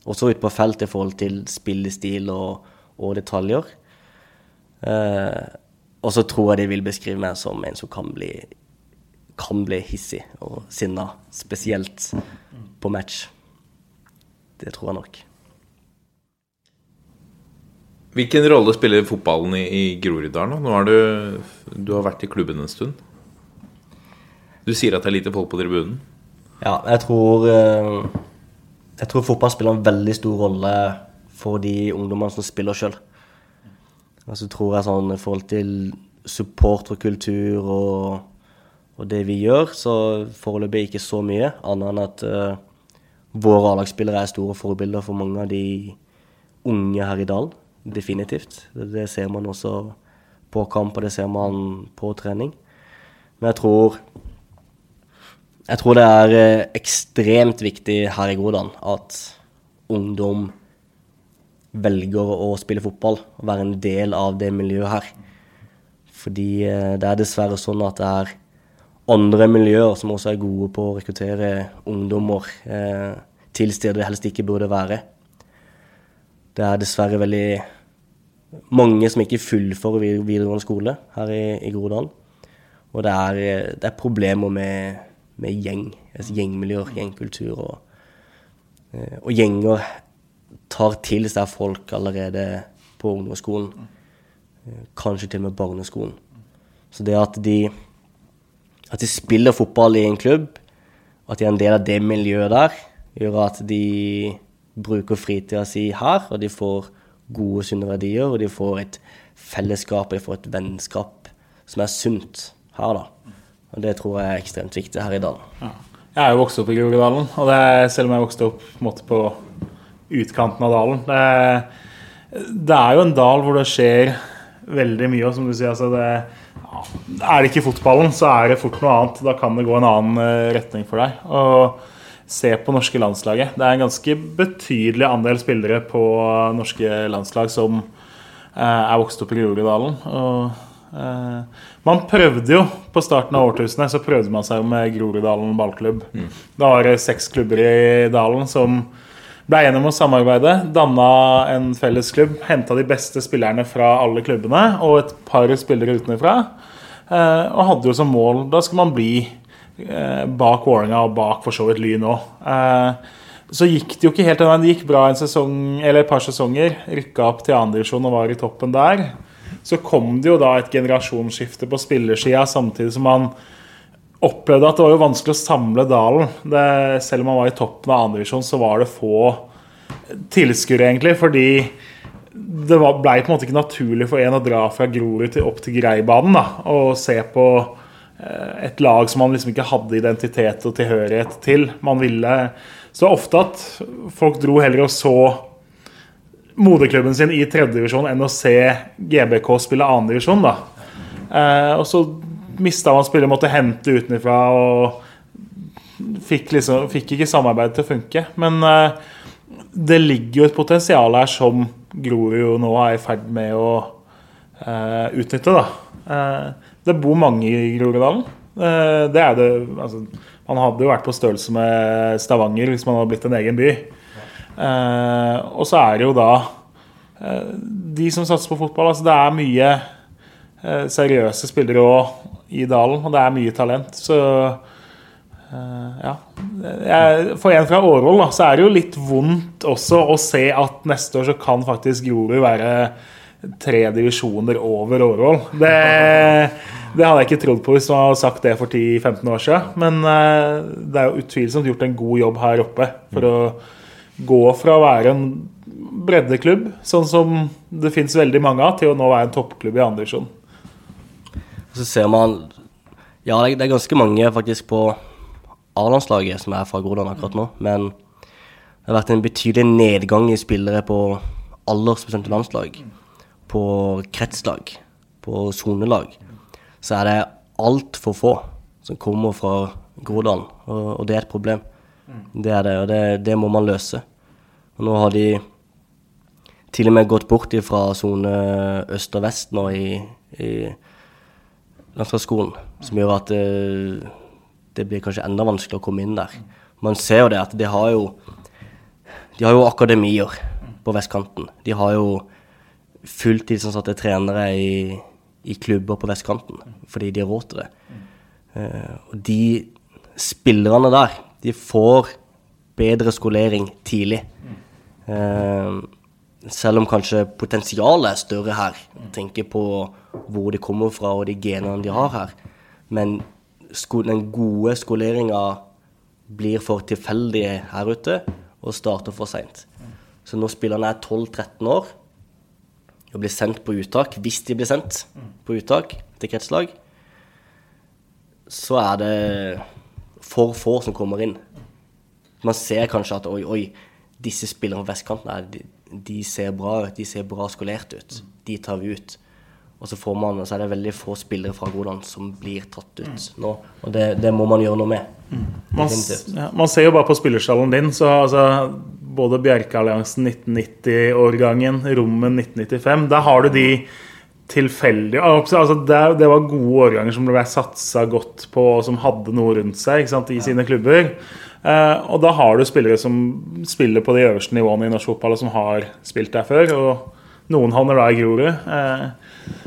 også ute på felt i forhold til spillestil og, og detaljer. Eh, og så tror jeg de vil beskrive meg som en som kan bli, kan bli hissig og sinna, spesielt på match. Det tror jeg nok. Hvilken rolle spiller fotballen i, i Groruddalen? Nå har du, du har vært i klubben en stund. Du sier at det er lite folk på tribunen. Ja, jeg tror eh, Jeg tror fotball spiller en veldig stor rolle for de ungdommene som spiller sjøl. Altså, tror jeg sånn i forhold til supporterkultur og, og det vi gjør, så foreløpig ikke så mye, annet enn at uh, våre A-lagsspillere er store forbilder for mange av de unge her i dalen. Definitivt. Det, det ser man også på kamp, og det ser man på trening. Men jeg tror Jeg tror det er eh, ekstremt viktig her i Grodan at ungdom velger å spille fotball og være en del av det miljøet her. Fordi eh, det er dessverre sånn at det er andre miljøer som også er gode på å rekruttere ungdommer eh, til steder de helst ikke burde være. Det er dessverre veldig mange som ikke fullfører vid- videregående skole her i, i Groruddalen. Og det er, det er problemer med, med gjeng, altså gjengmiljøer, gjengkultur. Og, eh, og gjenger tar til seg folk allerede på ungdomsskolen. Eh, Kanskje til og med barneskolen. Så det at de, at de spiller fotball i en klubb, at de er en del av det miljøet der, gjør at de bruker fritida si her, og de får gode, sunne verdier, og de får et fellesskap, og de får et vennskap som er sunt her, da. Og det tror jeg er ekstremt viktig her i dalen. Jeg er jo vokst opp i Groruddalen, og er, selv om jeg vokste opp på, måte, på utkanten av dalen det det er jo en dal hvor det skjer veldig mye, og som du sier, altså det ja, Er det ikke fotballen, så er det fort noe annet. Da kan det gå en annen eh, retning for deg. Og se på norske landslaget. Det er en ganske betydelig andel spillere på norske landslag som eh, er vokst opp i Groruddalen. Og eh, man prøvde jo på starten av årtusenet så prøvde man seg med Groruddalen ballklubb. Da var det seks klubber i dalen som ble enige om å samarbeide, danna en felles klubb, henta de beste spillerne fra alle klubbene og et par spillere utenfra. Eh, og hadde jo som mål Da skal man bli eh, bak Vålerenga og bak for så vidt Lyn òg. Eh, så gikk det jo ikke helt veien. Det gikk bra en sesong, eller et par sesonger. Rykka opp til andredivisjon og var i toppen der. Så kom det jo da et generasjonsskifte på spillersida, samtidig som man opplevde at det var jo vanskelig å samle dalen. Det, selv om man var i toppen av 2. divisjon, så var det få tilskuere, egentlig. Fordi det var- blei på en måte ikke naturlig for en å dra fra Grorud opp til Greibanen da, og se på eh, et lag som man liksom ikke hadde identitet og tilhørighet til. Man ville Så ofte at folk dro heller og så moderklubben sin i tredjedivisjon enn å se GBK spille annendivisjon. Eh, og så mista man spillere, måtte hente utenfra og fikk, liksom, fikk ikke samarbeidet til å funke. Men eh, det ligger jo et potensial her som Grorud jo nå er i ferd med å uh, utnytte, da. Uh, det bor mange i Groruddalen. Uh, det er det altså, Man hadde jo vært på størrelse med Stavanger hvis man hadde blitt en egen by. Og så er det jo da de som satser på fotball. Altså det er mye seriøse spillere òg i dalen, og det er mye talent. Så eh, ja. For en fra Årvoll så er det jo litt vondt også å se at neste år så kan faktisk Grorud være tre divisjoner over Årvoll. Det, det hadde jeg ikke trodd på hvis man hadde sagt det for 10-15 år siden. Men eh, det er jo utvilsomt gjort en god jobb her oppe for å gå fra å være en breddeklubb, sånn som det fins veldig mange av, til å nå være en toppklubb i andre divisjon. Og så ser man Ja, det er, ganske mange faktisk på A-landslaget som er fra Groruddalen akkurat nå, men det har vært en betydelig nedgang i spillere på aldersbestemte landslag. På kretslag, på sonelag. Så er det altfor få som kommer fra Groruddalen, og, og det er et problem. Det er det, og det, det må man løse. Og nå har de til og med gått bort fra sone øst og vest nå i, i landslagsskolen, som gjør at det, det blir kanskje enda vanskeligere å komme inn der. Man ser jo det at de har jo De har jo akademier på vestkanten. De har jo fulltidsansatte trenere i, i klubber på vestkanten fordi de har råd til det. Eh, og de spillerne der, de får bedre skolering tidlig. Eh, selv om kanskje potensialet er større her. Tenker på hvor de kommer fra og de genene de har her. Men den gode skoleringa blir for tilfeldig her ute og starter for seint. Så når spillerne er 12-13 år og blir sendt på uttak, hvis de blir sendt på uttak til kretslag, så er det for få som kommer inn. Man ser kanskje at oi, oi, disse spillerne på vestkanten er, de, ser bra ut, de ser bra skolert ut. De tar vi ut. Og så, får man, så er det veldig få spillere fra Godan som blir tatt ut nå. Og det, det må man gjøre noe med. Man, ja, man ser jo bare på spillerstallen din, så altså, både Bjerkealliansen 1990-årgangen, Rommen 1995, der har du de tilfeldige altså, det, det var gode årganger som ble satsa godt på, og som hadde noe rundt seg sant, i sine klubber. Eh, og da har du spillere som spiller på de øverste nivåene i norsk fotball, og som har spilt der før. Og noen havner da i Grorud. Eh,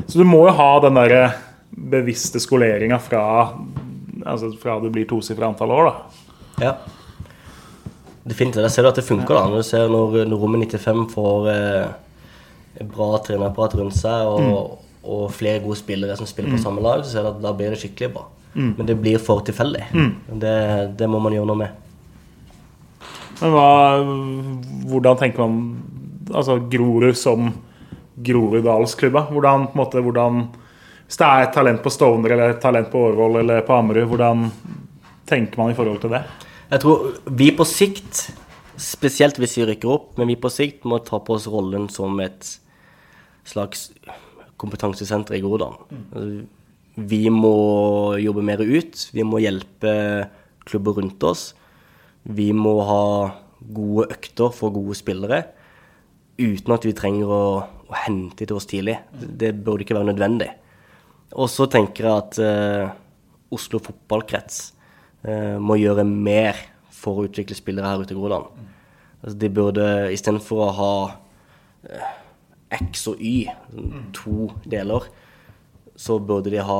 så du må jo ha den derre bevisste skoleringa fra, altså, fra du blir tosifra antall år, da. Ja. Definitivt. Jeg ser at det funker. da. Når du ser når, når Rommet 95 får eh, bra trenerapparat rundt seg og, og flere gode spillere som spiller på samme lag, så ser du at da blir det skikkelig bra. Men det blir for tilfeldig. Det, det må man gjøre noe med. Men hva, hvordan tenker man altså Grorud som Groruddalsklubba? Hvordan, på en måte, hvordan Hvis det er et talent på Stovner eller et talent på Årvoll eller på Ammerud, hvordan tenker man i forhold til det? Jeg tror vi på sikt, spesielt hvis vi rykker opp, men vi på sikt må ta på oss rollen som et slags kompetansesenter i Groruddalen. Vi må jobbe mer ut. Vi må hjelpe klubber rundt oss. Vi må ha gode økter for gode spillere uten at vi trenger å, å hente til oss tidlig. Det burde ikke være nødvendig. Og så tenker jeg at eh, Oslo fotballkrets eh, må gjøre mer for å utvikle spillere her ute i Groland. Altså, de burde istedenfor å ha eh, X og Y, to deler, så burde de ha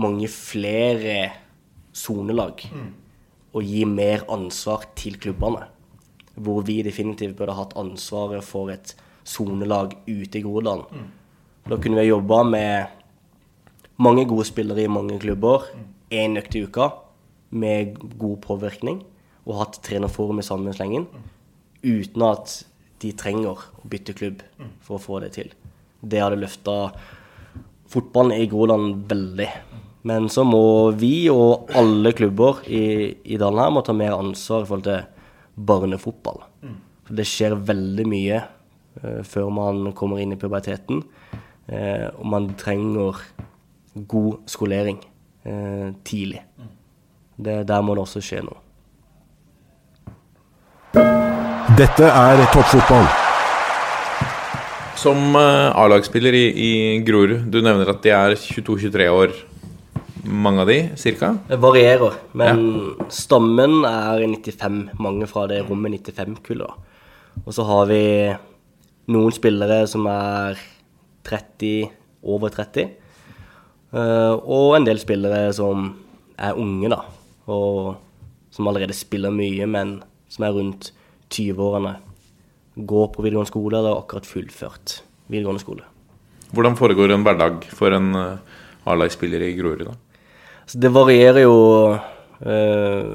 mange flere sonelag. Og gi mer ansvar til klubbene. Hvor vi definitivt burde hatt ansvaret for et sonelag ute i Groruddalen. Da kunne vi jobba med mange gode spillere i mange klubber én økt i uka med god påvirkning, og hatt trenerforum i samme slengen, uten at de trenger å bytte klubb for å få det til. Det hadde løfta fotballen i Groruddalen veldig. Men så må vi og alle klubber i, i dalen her må ta mer ansvar i forhold til barnefotball. For det skjer veldig mye uh, før man kommer inn i puberteten. Uh, og man trenger god skolering uh, tidlig. Det, der må det også skje noe. Dette er toppfotball. Som A-lagsspiller i, i Grorud, du nevner at de er 22-23 år, mange av de, cirka? Det varierer, men stammen er 95, mange fra det rommet 95-kullet. Og så har vi noen spillere som er 30, over 30. eh, Og en del spillere som er unge, da. Og som allerede spiller mye, men som er rundt 20-årene. Går på videregående skole eller akkurat fullført videregående skole. Hvordan foregår en hverdag for en eh, A-lagsspiller i Grorud? da? Så det varierer jo eh,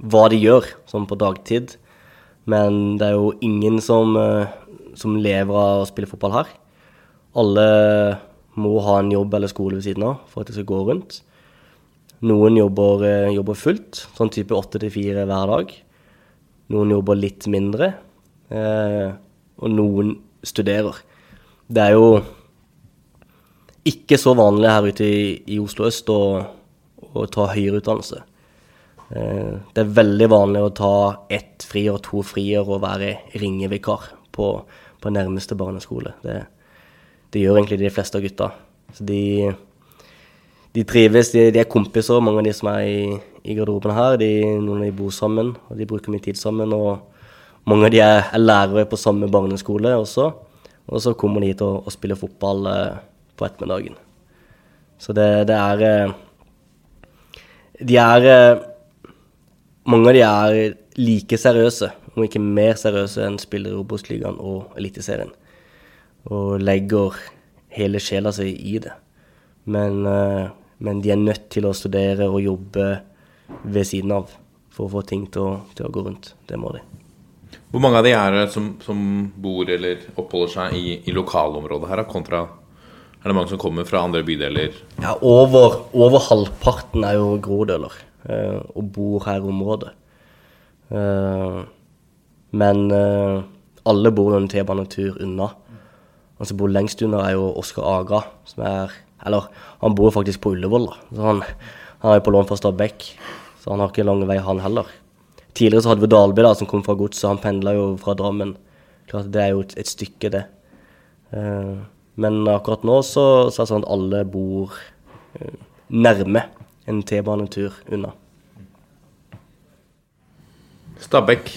hva de gjør, sånn på dagtid. Men det er jo ingen som, eh, som lever av å spille fotball her. Alle må ha en jobb eller skole ved siden av for at det skal gå rundt. Noen jobber, eh, jobber fullt, sånn type åtte til fire hver dag. Noen jobber litt mindre, eh, og noen studerer. Det er jo ikke så vanlig her ute i, i Oslo øst å, å ta høyere utdannelse. Eh, det er veldig vanlig å ta ett friår, to friår og være ringevikar på, på nærmeste barneskole. Det, det gjør egentlig de fleste av gutta. Så de, de trives, de, de er kompiser, mange av de som er i, i garderoben her. De, noen av de bor sammen, og de bruker mye tid sammen. Og mange av de er, er lærere på samme barneskole også. Og så kommer de hit og, og spiller fotball eh, på ettermiddagen. Så det, det er eh, De er eh, Mange av de er like seriøse, om ikke mer seriøse enn spiller i Obos-ligaen og Eliteserien. Og legger hele sjela si i det. Men, eh, men de er nødt til å studere og jobbe ved siden av for å få ting til å, til å gå rundt. Det må de. Hvor mange av de er som, som bor eller oppholder seg i, i lokalområdet her, kontra Er det mange som kommer fra andre bydeler? Ja, over, over halvparten er jo grodøler eh, og bor her i området. Eh, men eh, alle bor en T-banetur unna. Han som bor lengst unna, er jo Oskar Aga, som er Eller han bor faktisk på Ullevål, da. Så han, han er jo på lån fra Stabekk, så han har ikke lang vei, han heller. Tidligere så hadde vi Dalby, da, som kom fra Godset. Han pendla jo fra Drammen. Klart Det er jo et, et stykke, det. Eh, men akkurat nå så, så er det sånn at alle bor eh, nærme en T-banetur unna. Stabæk.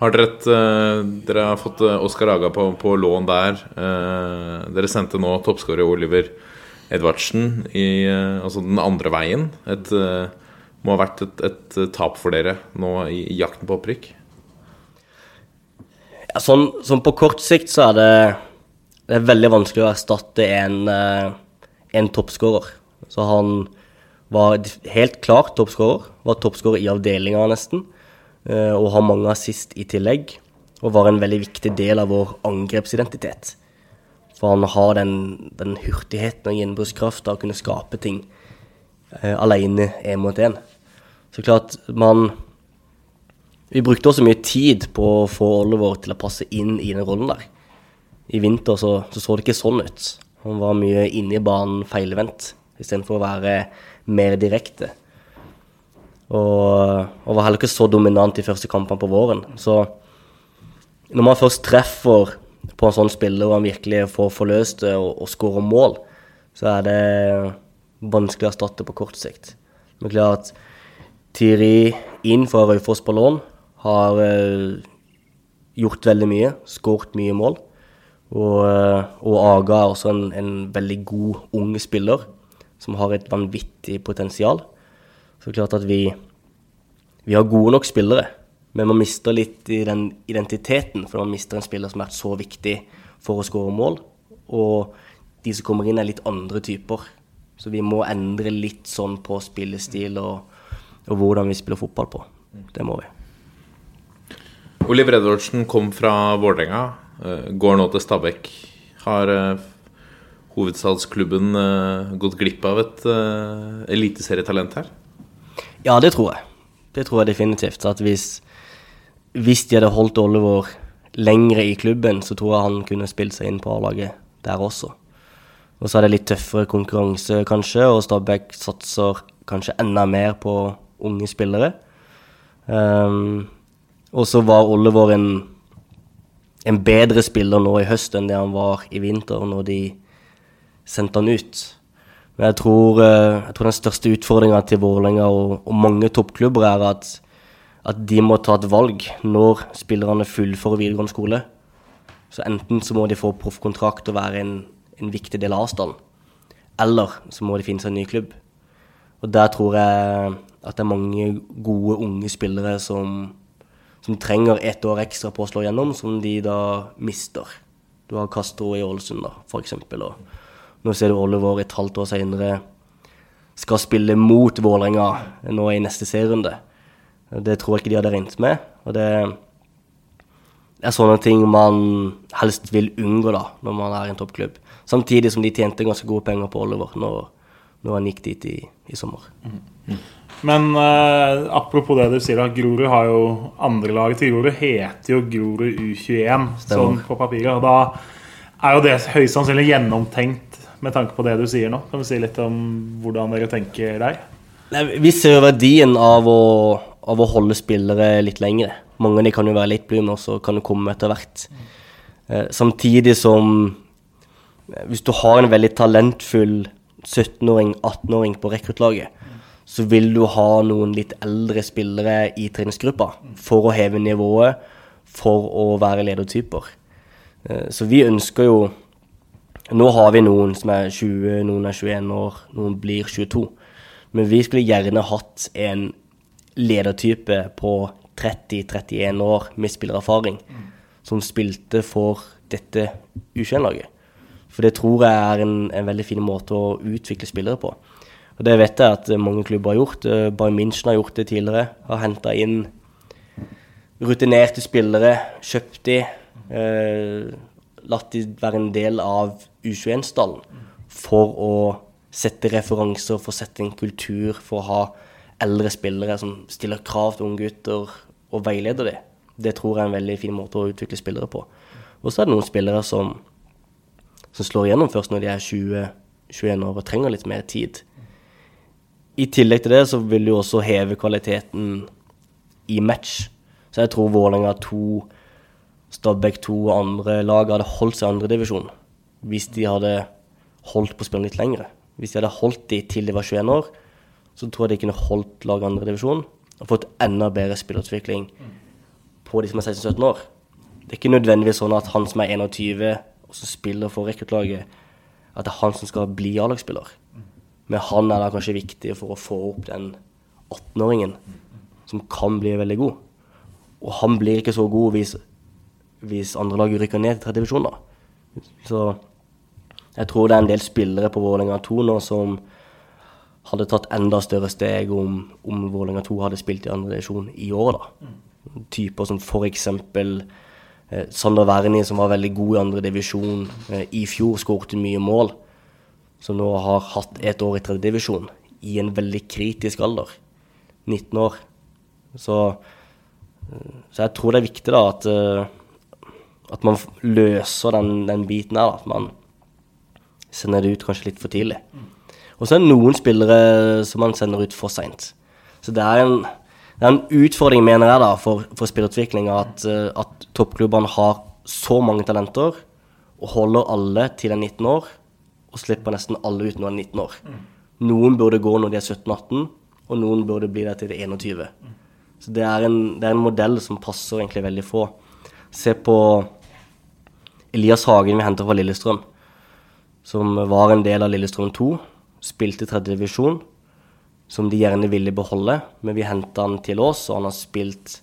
Har dere, et, eh, dere har fått Oscar Oskar Aga på, på lån der. Eh, dere sendte nå toppskårer Oliver Edvardsen i eh, altså den andre veien. Et, eh, må ha vært et, et tap for dere nå i, i jakten på opprykk. Ja, sånn, sånn på kort sikt så er det, det er veldig vanskelig å erstatte en, eh, en toppskårer. Så han var helt klart toppskårer. Var toppskårer i avdelinga nesten. eh, Og har mange assist i tillegg. Og var en veldig viktig del av vår angrepsidentitet. For han har den, den hurtigheten og gjenbrukskrafta å kunne skape ting eh, alene én mot én. Så klart, man Vi brukte også mye tid på å få Oliver til å passe inn i den rollen der. I vinter så, så, så det ikke sånn ut. Han var mye inne i banen feilvendt istedenfor å være mer direkte. Og, og var heller ikke så dominant i første kampene på våren. Så når man først treffer på en sånn spiller og han virkelig får forløst det og, og skårer mål, så er det vanskelig å erstatte på kort sikt. Men klart at Tiri inn fra Raufoss på lån har eh, gjort veldig mye, skåret mye mål. Og, eh, og Aga er også en, en veldig god ung spiller som har et vanvittig potensial. Så klart at vi, vi har gode nok spillere, men man mister litt i den identiteten, for man mister en spiller som har vært så viktig for å skåre mål. Og de som kommer inn, er litt andre typer. Så vi må endre litt sånn på spillestil og, og hvordan vi spiller fotball på. Det må vi. Oliv Edvardsen kom fra Vålerenga, går nå til Stabæk. Har eh, hovedstadsklubben eh, gått glipp av et eh, eliteserietalent her? Ja, det tror jeg. Det tror jeg definitivt. At hvis, hvis de hadde holdt Oliver lengre i klubben, så tror jeg han kunne spilt seg inn på A-laget der også. Og så er det litt tøffere konkurranse, kanskje, og Stabæk satser kanskje enda mer på unge spillere. Um, og så var Oliver en, en bedre spiller nå i høst enn det han var i vinter, når de sendte han ut. Men jeg tror, eh, jeg tror den største utfordringa til Vålerenga og, og mange toppklubber er at, at de må ta et valg når spillerne fullfører videregående skole. Så enten så må de få proffkontrakt og være en, en viktig del av avstanden, eller så må de finne seg en ny klubb. Og der tror jeg at det er mange gode, unge spillere som, som trenger ett år ekstra på å slå gjennom, som de da mister. Du har Castro i Ålesund, da, eksempel. Og nå ser du Oliver et halvt år senere skal spille mot Vålerenga nå i neste serierunde. Det tror jeg ikke de hadde regnet med. Og det er sånne ting man helst vil unngå da, når man er i en toppklubb. Samtidig som de tjente ganske gode penger på Oliver når, når han gikk dit i, i sommer. Men eh, apropos det du sier, da. Grorud har jo andrelaget til Grorud heter jo Grorud U21 sånn på papiret. Og da er jo det høyst sannsynlig gjennomtenkt med tanke på det du sier nå. Kan du si litt om hvordan dere tenker der? Nei, vi ser jo verdien av å, av å holde spillere litt lengre. Mange av de kan jo være litt bly, men også kan det komme etter hvert. Eh, samtidig som eh, Hvis du har en veldig talentfull 17-åring, 18-åring på rekruttlaget, så vil du ha noen litt eldre spillere i treningsgruppa for å heve nivået, for å være ledertyper. Eh, Så vi ønsker jo Nå har vi noen som er 20, noen er 21 år, noen blir 22. Men vi skulle gjerne hatt en ledertype på 30-31 år med spillererfaring, som spilte for dette U21-laget. For det tror jeg er en, en veldig fin måte å utvikle spillere på. Og det vet jeg at mange klubber har gjort. Eh, Bayern München har gjort det tidligere. Har henta inn rutinerte spillere, kjøpt de, eh, latt de være en del av U21-stallen for å sette referanser, for å sette en kultur, for å ha eldre spillere som stiller krav til unge gutter og veileder dem. Det tror jeg er en veldig fin måte å utvikle spillere på. Og så er det noen spillere som som slår igjennom først når de er 20-21 år og trenger litt mer tid. I tillegg til det så vil det jo også heve kvaliteten i match. Så jeg tror Vålerenga 2, Stabæk 2 og andre lag hadde holdt seg i andredivisjon hvis de hadde holdt på spillet litt lengre. Hvis de hadde holdt de til de var 21 år, så tror jeg de kunne holdt laget i andredivisjon og fått enda bedre spillerutvikling på de som er 16-17 år. Det er ikke nødvendigvis sånn at han som er 21 og som spiller for rekruttlaget, at det er han som skal bli A-lagsspiller. Men han er da kanskje viktig for å få opp den 18-åringen som kan bli veldig god. Og han blir ikke så god hvis, hvis andre lag rykker ned til tredje divisjon, da. Så jeg tror det er en del spillere på Vålerenga 2 nå som hadde tatt enda større steg om, om Vålerenga 2 hadde spilt i andre divisjon i år, da. Typer som for eksempel Sander Wernie, som var veldig god i andre divisjon eh, i fjor, skåret mye mål. Som nå har hatt et år i tredje divisjon, i en veldig kritisk alder. 19 år. Så, eh, så jeg tror det er viktig da at, eh, at man løser den, den biten her. At man sender det ut kanskje litt for tidlig. Og så er det noen spillere som man sender ut for seint. Så det er en, det er en utfordring, mener jeg, da, for, for spillutviklinga, at, eh, at toppklubbene har så mange talenter og holder alle til de er 19 år, og slipper nesten alle ut når de er 19 år. Noen burde gå når de er 17-18, og noen burde bli der til de er 21. Så det er, en, det er en modell som passer egentlig veldig få. Se på Elias Hagen vi henter fra Lillestrøm, som var en del av Lillestrøm 2. Spilte i tredje divisjon, som de gjerne ville beholde, men vi henta han til oss, og han har spilt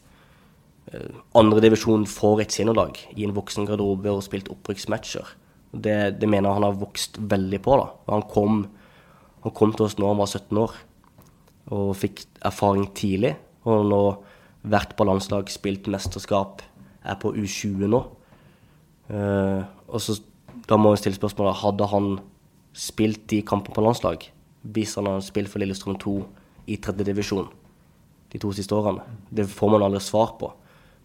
eh, andredivisjon for et seniorlag i en voksen garderobe og spilt opprykksmatcher. Det, det mener jeg han har vokst veldig på. da. Han kom, han kom til oss nå han var 17 år og fikk erfaring tidlig. Og nå vært på landslag, spilt mesterskap, er på U20 nå. Eh, og så Da må vi stille spørsmålet hadde han spilt de kampene på landslag hvis han hadde spilt for Lillestrøm 2 i tredje divisjon de to siste årene. Det får man aldri svar på.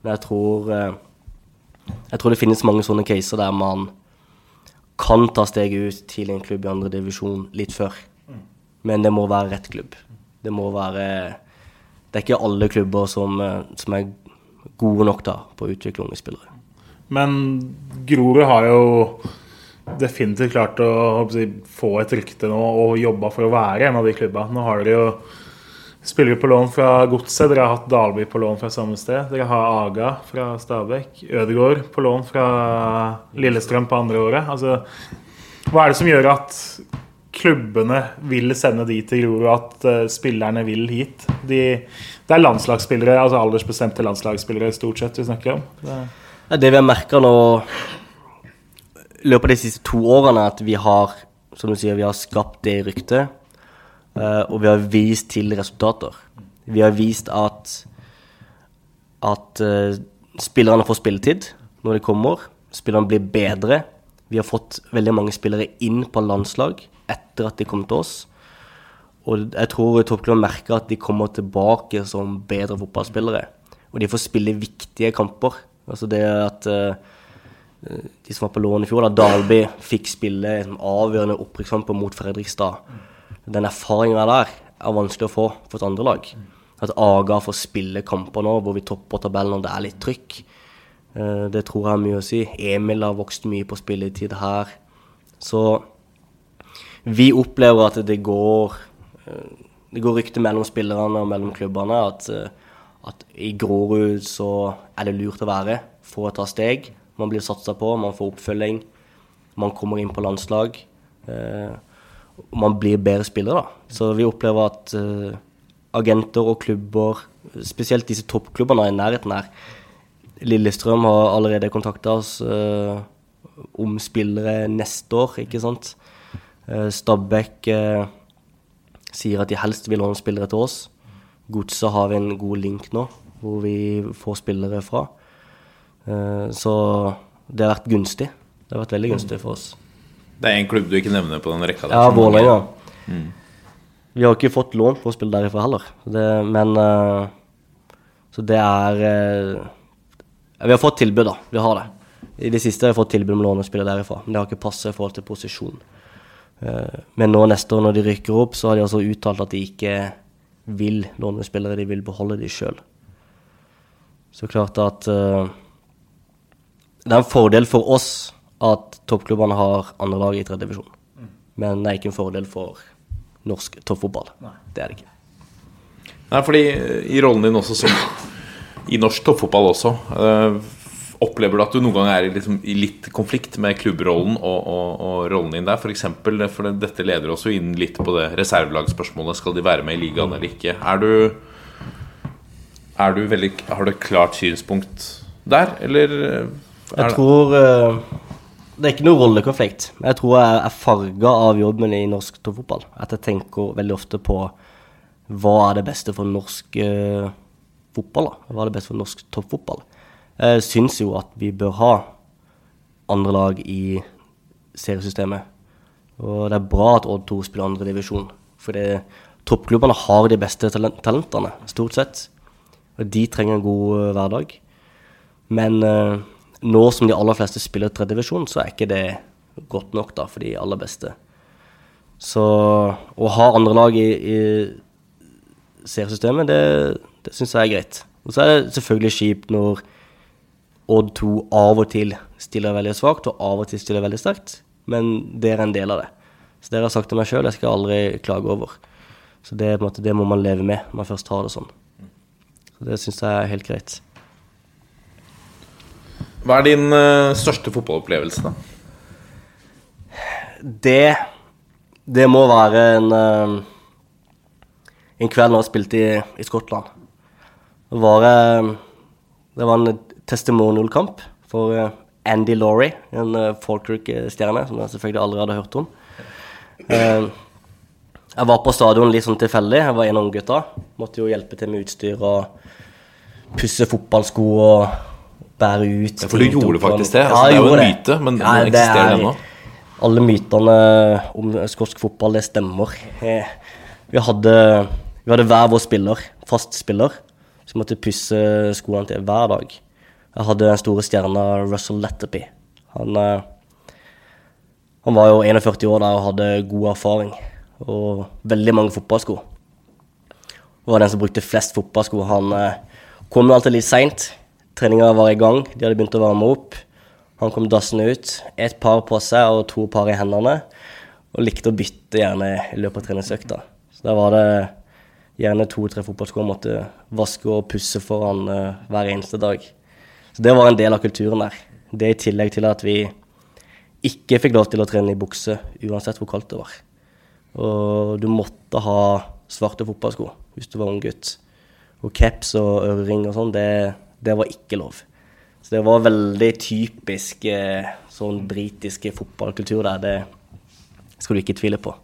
Men jeg tror, eh, jeg tror det finnes mange sånne caser der man kan ta steget ut til en klubb i andre divisjon litt før. Men det må være rett klubb. Det må være Det er ikke alle klubber som, eh, som er gode nok da på å utvikle unge spillere. Men Grorud har jo definitivt klart å å få et rykte nå og jobba for å være en av de klubba. Nå har dere jo spillere på lån fra Godset. Dere har hatt Dalby på lån fra samme sted. Dere har Aga fra Stabekk, Ødegaard på lån fra Lillestrøm på andre året. Altså, hva er det som gjør at klubbene vil sende de til Grorud, at uh, spillerne vil hit? De, det er landslagsspillere, altså aldersbestemte landslagsspillere stort sett vi snakker om. Det, det vi har merka nå løpet av de siste to årene, at vi har som du sier, vi har skapt det ryktet, eh, og vi har vist til resultater. Vi har vist at, at eh, spillerne får spilletid når de kommer. Spillerne blir bedre. Vi har fått veldig mange spillere inn på landslag etter at de kom til oss. Og jeg tror toppklubben merker at de kommer tilbake som bedre fotballspillere. Og de får spille viktige kamper. Altså det at eh, de som var på lån i fjor, da, Dalby, fikk spille liksom, avgjørende opprykkskamper mot Fredrikstad. Den erfaringa der er vanskelig å få for et andre lag. At Aga får spille kamper nå hvor vi topper tabellen og det er litt trykk. Eh, Det tror jeg har mye å si. Emil har vokst mye på spilletid her. Så vi opplever at det går eh, Det går rykter mellom spillerne og mellom klubbene at, eh, at i Grorud så er det lurt å være for å ta steg. Man blir satsa på, man får oppfølging. Man kommer inn på landslag. eh, og man blir bedre spiller, da. Så vi opplever at eh, agenter og klubber, spesielt disse toppklubbene i nærheten her Lillestrøm har allerede kontakta oss eh, om spillere neste år, ikke sant. Stabæk eh, sier at de helst vil låne spillere til oss. Godset har vi en god link nå, hvor vi får spillere fra. Eh, så det har vært gunstig. Det har vært veldig gunstig for oss. Det er en klubb du ikke nevner på den rekka. der, Ja, Vålerenga. Mm. Vi har ikke fått lån for å spille derifra heller. Det, men eh, Så det er eh, Vi har fått tilbud, da. Vi har det. I det siste har jeg fått tilbud om lån å spille derifra, men det har ikke passet i forhold til posisjon. Men nå neste år når de rykker opp, så har de altså uttalt at de ikke vil låne spillere, de vil beholde de sjøl. Så klart at det er en fordel for oss at toppklubbene har andre lag i tredje divisjon. Men det er ikke en fordel for norsk toppfotball. Nei. Det er det ikke. Nei, fordi i rollen din også som I norsk toppfotball også øh, Opplever du at du noen gang er i, liksom, i litt konflikt med klubbrollen og, og, og rollen din der? For eksempel, for dette leder også inn litt på det reservelagsspørsmålet. Skal de være med i ligaen eller ikke? Er du, er du veldig, Har du et klart synspunkt der, eller eh, Jeg tror uh, Det er ikke noe rollekonflikt. Jeg tror jeg er farga av jobben i norsk toppfotball. At jeg tenker veldig ofte på hva er det beste for norsk uh, fotball? da? Hva er det beste for norsk toppfotball? Jeg syns jo at vi bør ha andre lag i seriesystemet. Og det er bra at Odd 2 spiller andre divisjon. For toppklubbene har de beste talent talentene, stort sett. Og de trenger en god uh, hverdag. Men eh, nå som de aller fleste spiller tredjedivisjon, så er ikke det godt nok da, for de aller beste. Så å ha andre lag i, i seriesystemet, det, det syns jeg er greit. Og så er det selvfølgelig kjipt når Odd 2 av og til stiller veldig svakt, og av og til stiller veldig sterkt. Men det er en del av det. Så det har sagt til meg sjøl, jeg skal aldri klage over. Så det, måte, det må man leve med når man først har det sånn. Så det syns jeg er helt greit. Hva er din uh, største fotballopplevelse, da? Det Det må være en uh, En kveld når jeg spilte i, i Skottland. Det var, uh, det var en testimonial-kamp for Andy Laurie, en Falkirk-stjerne som jeg selvfølgelig aldri hadde hørt om. Jeg var på stadion litt sånn tilfeldig. Jeg var en av unggutta. Måtte jo hjelpe til med utstyr og pusse fotballsko og bære ut. Ja, for du gjorde til faktisk det. Ja, Altså, det er jo en det. myte, men Ja, den det eksisterer er- ennå. Alle mytene om skotsk fotball, det stemmer. Eh, Vi hadde, vi hadde hver vår spiller, fast spiller, som måtte pusse skoene til hver dag. Jeg hadde den store stjerna Russell Letterby. Han, eh, han var jo 41 år der og hadde god erfaring og veldig mange fotballsko. Og var den som brukte flest fotballsko. Han eh, kom jo alltid litt seint. Treninga var i gang, de hadde begynt å varme opp. Han kom dassende ut. Ett par på seg og to par i hendene. Og likte å bytte gjerne i løpet av treningsøkta. Så da var det gjerne to-tre fotballsko han måtte vaske og pusse for han eh, hver eneste dag. Så det var en del av kulturen der. Det i tillegg til at vi ikke fikk lov til å trene i bukse uansett hvor kaldt det var. Og du måtte ha svarte fotballsko hvis du var ung gutt. Og caps og ørering og sånn, det, det var ikke lov. Så det var veldig typisk eh, sånn britisk fotballkultur der. Det skal du ikke tvile på.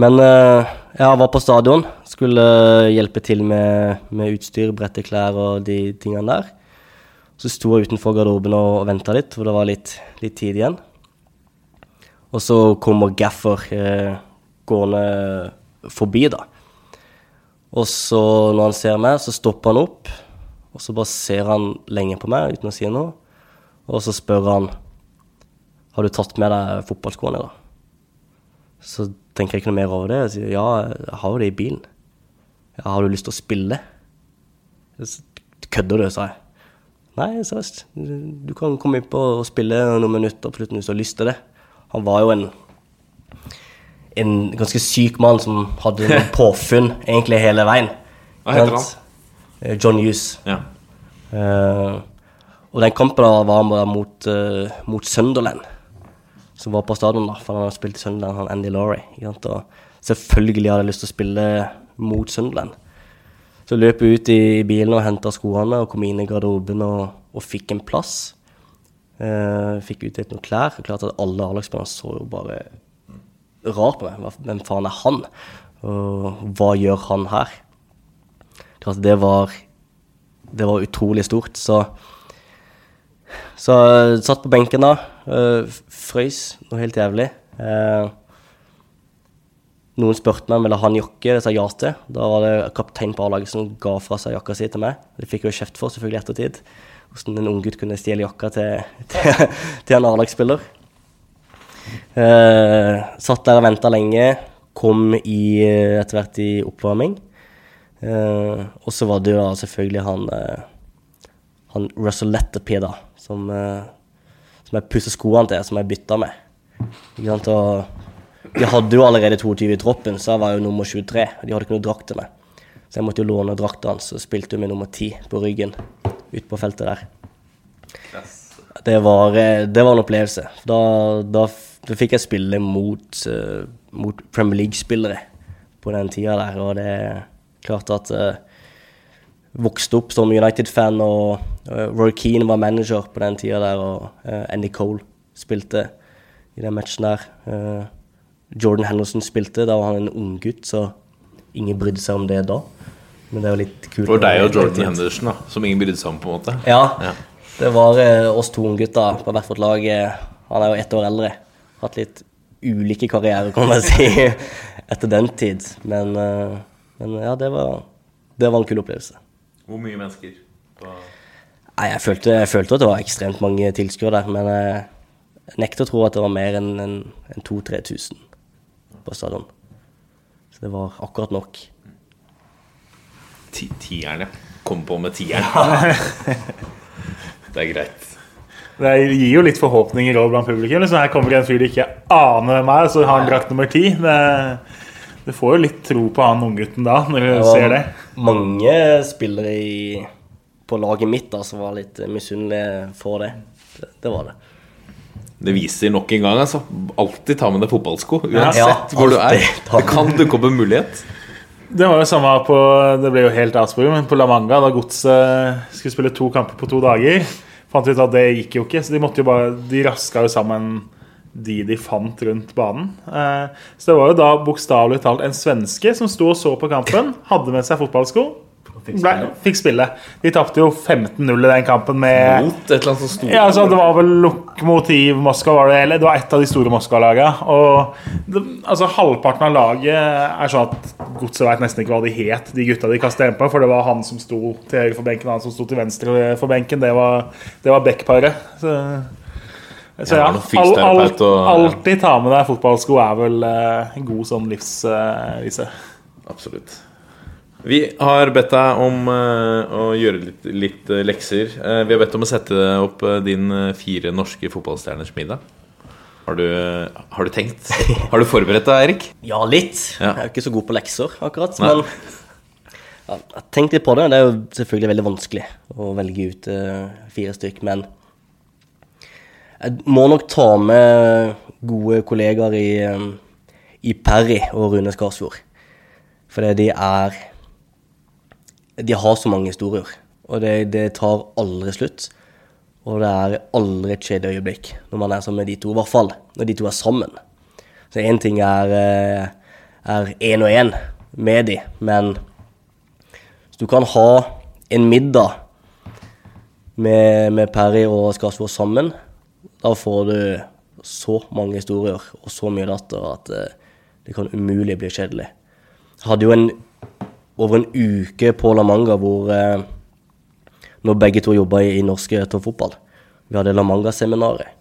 Men eh, jeg var på stadion, skulle hjelpe til med, med utstyr, brette klær og de tingene der. Så sto jeg utenfor garderoben og venta litt, for det var litt, litt tid igjen. Og så kommer Gaffer eh, gående forbi, da. Og så, når han ser meg, så stopper han opp. Og så bare ser han lenge på meg uten å si noe. Og så spør han Har du tatt med deg fotballskoene, da? Så tenker jeg ikke noe mer over det. Jeg sier ja, jeg har jo det i bilen. Ja, har du lyst til å spille? Kødder du, sa jeg. Nei, seriøst. Du kan komme inn på og spille noen minutter på slutten hvis du har lyst til det. Han var jo en, en ganske syk mann som hadde noen påfunn egentlig hele veien. Hva heter han? Eh, John Hughes. Ja. Eh, og den kampen da var mot, eh, mot Sunderland, som var på stadion, da, for han hadde spilt i Sunderland, han Andy Laurie. Og selvfølgelig hadde jeg lyst til å spille mot Sunderland. Så løp jeg ut i bilen og henta skoene og kom inn i garderoben og, og fikk en plass. Uh, fikk utdelt noen klær. Klart at alle A-lagsspillerne så jo bare rart på meg. Hvem faen er han? Og hva gjør han her? Det var Det var utrolig stort. Så Så satt på benken da. øh, frøys noe helt jævlig. Eh, noen spurte meg om ville ha en jakke, det sa ja til. Da var det kaptein på A-laget som ga fra seg jakka si til meg. Det fikk jeg jo kjeft for, selvfølgelig, ettertid. hvordan en unggutt kunne stjele jakka til, til, til en A-lagsspiller. Eh, satt der og venta lenge. Kom i, etter hvert i oppvarming. Eh, og så var det jo da selvfølgelig han, uh, han Russell Letterpie, da, som, uh, som jeg pussa skoene til, som jeg bytta med. Ikke sant? Og de hadde jo allerede 22 i troppen, så jeg var jo nummer 23. og De hadde ikke noe drakt til meg. Så jeg måtte jo låne drakta hans og spilte med nummer 10 på ryggen ute på feltet der. Det var, det var en opplevelse. Da, da, da fikk jeg spille mot, mot Premier League-spillere på den tida der, og det klart at uh, Vokste opp som United-fan, og uh, Roy Keane var manager på den tida der, og eh, Andy Cole spilte i den matchen der. Eh, Jordan Henderson spilte, da var han en unggutt, så ingen brydde seg om det da. Men det jo litt kult. For deg og Jordan. Henderson, da, som ingen brydde seg om, på en måte. Ja, Ja. det var eh, oss to unggutter på hvert vårt lag. eh, Han er jo ett år eldre. Hatt litt ulike karrierer, kan man si, etter den tid. Men, eh, men ja, det var, det var en kul opplevelse. Hvor mye mennesker? Nei, jeg følte, jeg følte at det var ekstremt mange tilskuere der, men jeg nekter å tro at det var mer enn en, en 2000-3000 på stadion. Så det var akkurat nok. Ti tierne. Kom på med tieren. det er greit. Det gir jo litt forhåpninger også blant publikum. Liksom her kommer det en fyr du ikke aner hvem er, så har han drakt nummer ti. Det, du får jo litt tro på han unggutten da, når du Det ser det. mange spillere i, på laget mitt da, som var litt misunnelige for det. det. Det var det. Det viser nok en gang, altså. Alltid ta med deg fotballsko. Ja, Uansett hvor du er. Det kan dukke opp en mulighet. Det var jo samme på Det ble jo helt avsporet, men på La Manga, da Godset skulle spille to kamper på to dager, fant vi ut at det gikk jo ikke. Så de måtte jo bare De raska jo sammen de de fant rundt banen. Eh, Så det var jo da bokstavelig talt en svenske som sto og så på kampen, hadde med seg fotballsko. Ble, fikk spille. De tapte jo 15-0 i den kampen med Mot et eller annet stort. ja, altså Det var vel Lokomotiv Moskva, var det, eller det var et av de store. Og det, altså Halvparten av laget er sånn at godset vet nesten ikke hva de het, de gutta de kastet inn på. For det var han som sto til høyre for benken, han som sto til venstre for benken. Det var, det var Beck-paret. Så, Ja, all, alltid ta med deg fotballsko er vel eh, en god sånn livsvise. Absolutt. Vi har bedt deg om eh, å gjøre litt, litt eh, lekser. Eh, vi har bedt om å sette opp eh, din eh, fire norske fotballstjerners middag. Har du, har du tenkt? Har du forberedt deg, Erik? Ja, litt. Ja. Jeg er jo ikke så god på lekser, akkurat. Nei. Men ja, jeg har tenkt litt på det. Det er jo selvfølgelig veldig vanskelig å velge ut eh, fire stykk, men jeg må nok ta med gode kollegaer i, eh, i Perry og Rune Skarsfjord. Fordi de er De har så mange historier, og det, det tar aldri slutt. Og det er aldri et kjedelig øyeblikk når man er sammen med de to, i hvert fall når de to er sammen. Så én ting er eh, én og én med de, men hvis du kan ha en middag med, med Perry og Skarsvåg sammen, da får du så mange historier og så mye latter at eh, det kan umulig bli kjedelig. Jeg hadde jo en, over en uke på La Manga hvor eh, når begge to jobba i, i norsk toppfotball. Vi hadde La Manga-seminaret.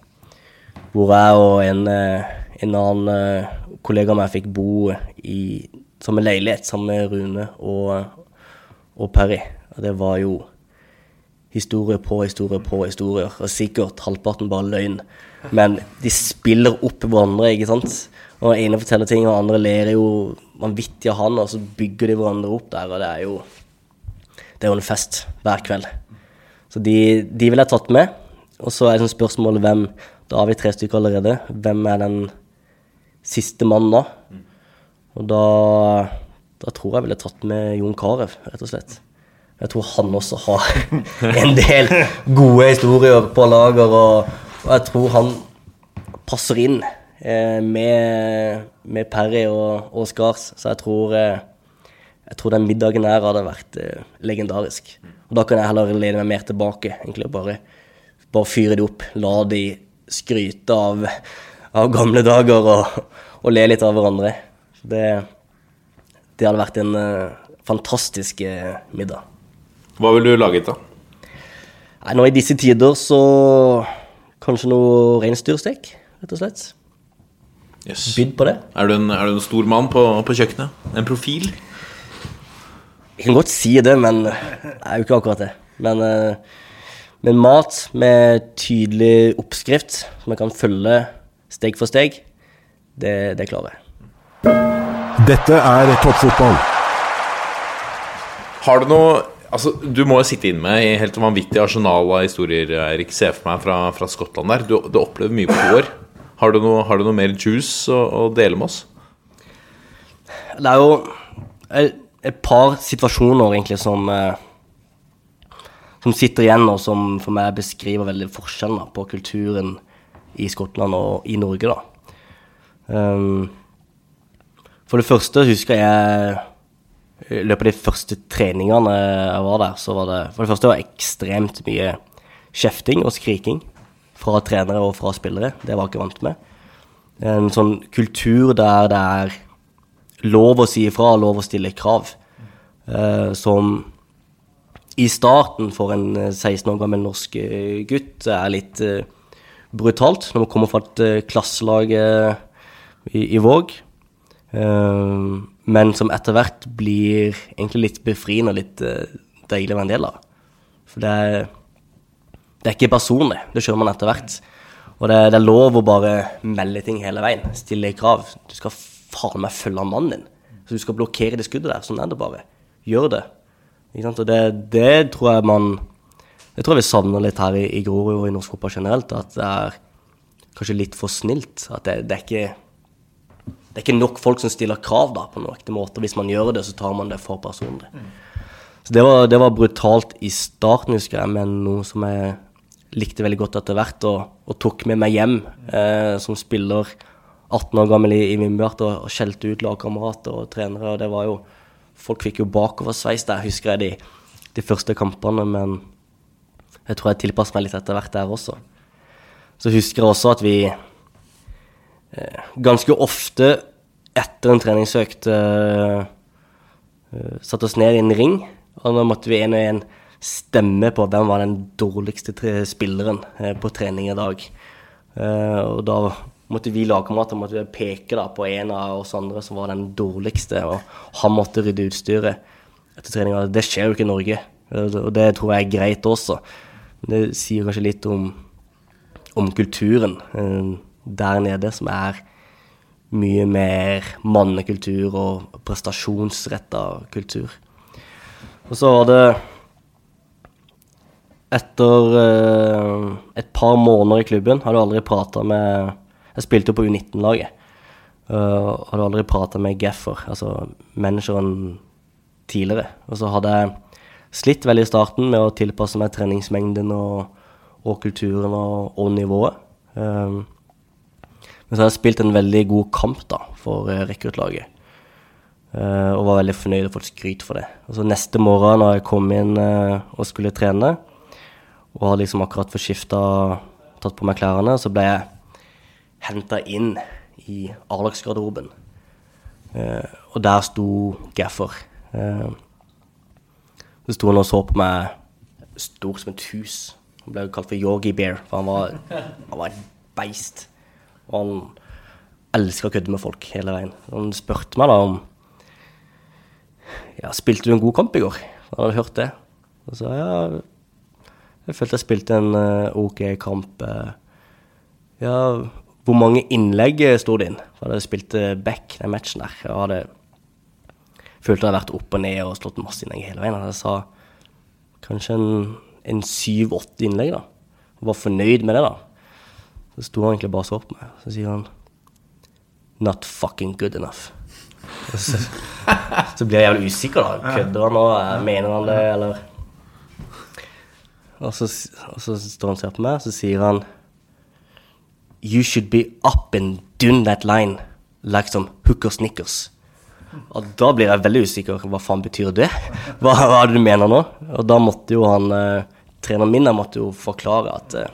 Hvor jeg og en, eh, en annen kollega av meg fikk bo i samme leilighet sammen med Rune og, og Perry. Og det var jo historie på historie på historier, og sikkert halvparten bare løgn. Men de spiller opp hverandre, ikke sant. Og ene forteller ting, og andre ler jo vanvittig av han, og så bygger de hverandre opp der, og det er jo Det er jo en fest hver kveld. Så de, de ville jeg tatt med. Og så er det sånn spørsmålet hvem Da har vi tre stykker allerede. Hvem er den siste mannen da? Og da, da tror jeg ville tatt med Jon Carew, rett og slett. Jeg tror han også har en del gode historier på lager, og, og jeg tror han passer inn eh, med, med Perry og, og Skars. Så jeg tror, eh, jeg tror den middagen her hadde vært eh, legendarisk. Og da kan jeg heller lene meg mer tilbake. egentlig Bare, bare fyre det opp, la de skryte av, av gamle dager og, og le litt av hverandre. Det, det hadde vært en eh, fantastisk eh, middag. Hva ville du laget, da? Nei, nå i disse tider så kanskje noe reinsdyrstek, rett og slett. Yes. Bydd på det. Er, du en, er du en stor mann på, på kjøkkenet? En profil? Jeg kan godt si det, men det er jo ikke akkurat det. Men, men mat med tydelig oppskrift, som jeg kan følge steg for steg, det, det klarer jeg. Dette er toppfotball. Har du noe Altså, Du må jo sitte inne med i helt vanvittig arsenal av historier, Erik. Se for meg fra, fra Skottland der. Du, du opplevde mye på to år. Har du noe, har du noe mer juice å, å dele med oss? Det er jo et, et par situasjoner egentlig som eh, Som sitter igjen, og som for meg beskriver veldig forskjellen på kulturen i Skottland og i Norge. da. Um, for det første husker jeg i løpet av de første treningene jeg var der, så var det for det første det ekstremt mye kjefting og skriking fra trenere og fra spillere. Det var jeg ikke vant med. En sånn kultur der det er lov å si ifra, lov å stille krav, eh, som i starten for en eh, 16 år gammel norsk eh, gutt er litt eh, brutalt, når man kommer fra et eh, klasselag eh, i, i Våg. Eh, men som etter hvert blir egentlig litt befriende og litt uh, deilig å være en del av. For det er, det er ikke personlig, det skjønner man etter hvert. Og det, det er lov å bare melde ting hele veien, stille krav. Du skal faen meg følge mannen din. Så du skal blokkere det skuddet der. Sånn er det bare. Gjør det. Og det, det tror jeg man Det tror jeg vi savner litt her i, i Grorud og i norsk fotball generelt. At det er kanskje litt for snilt. At det, det er ikke det er ikke nok folk som stiller krav da, på noen ekte måte. Hvis man gjør det, så tar man det for personlig. Så det var, det var brutalt i starten, husker jeg, men noe som jeg likte veldig godt etter hvert, og, og tok med meg hjem eh, som spiller 18 år gammel i, i Vindbjart og, og skjelte ut lagkamerater og trenere. og det var jo, Folk fikk jo bakoversveis der, husker jeg, de, de første kampene, men jeg tror jeg tilpasset meg litt etter hvert der også. Så husker jeg også at vi ganske ofte etter en treningsøkt eh, Satt satte oss ned i en ring, og da måtte vi en og en stemme på hvem var den dårligste spilleren eh, på trening i dag. Eh, og da måtte vi lagkamerater måtte peke da, på en av oss andre som var den dårligste, og han måtte rydde utstyret etter treninga. Det skjer jo ikke i Norge, og det- tror jeg er greit også. Det sier kanskje litt om, om kulturen eh, der nede, som er mye mer mannekultur og prestasjonsretta kultur. Og så var det etter uh, et par måneder i klubben hadde jeg aldri prata med Jeg spilte jo på U19-laget. Uh, hadde aldri prata med Geffer, altså manageren, tidligere. Og så hadde jeg slitt veldig i starten med å tilpasse meg treningsmengden og, og kulturen og, og nivået. Um, men så har jeg spilt en veldig god kamp da, for uh, rekruttlaget. Uh, og var veldig fornøyd og fått skryt for det. Og så Neste morgen når jeg kom inn uh, og skulle trene, og hadde liksom akkurat fått skifta tatt på meg klærne, så ble jeg henta inn i A-lagsgarderoben. Uh, og der sto Gaffer. Eh, så sto han og så på meg stor som et hus. Han ble jo kalt for Yogi Bear, for han var, han var et beist. Og han elsker å kødde med folk hele veien. Han spurte meg da om ja, spilte du en god kamp i går? Han hadde hørt det. Og så ja, jeg følte jeg spilte en eh, ok kamp. eh. ja, hvor mange innlegg eh, sto det inn? For jeg hadde spilt back den matchen der. Jeg hadde følte jeg hadde vært opp og ned og slått masse innlegg hele veien. Jeg sa kanskje en, en syv-åtte innlegg, da. Og var fornøyd med det, da. Så sto han egentlig bare og så på meg. Så sier han Not fucking good enough. Så, så blir jeg jævlig usikker, da. Kødder han nå? Mener han det, eller og så, og så står han og ser på meg, og så sier han You should be up and down that line like some hookers snickers. Og da blir jeg veldig usikker. Hva faen betyr det? Hva, hva er det du mener nå? Og da måtte jo han eh, Treneren min der måtte jo forklare at eh,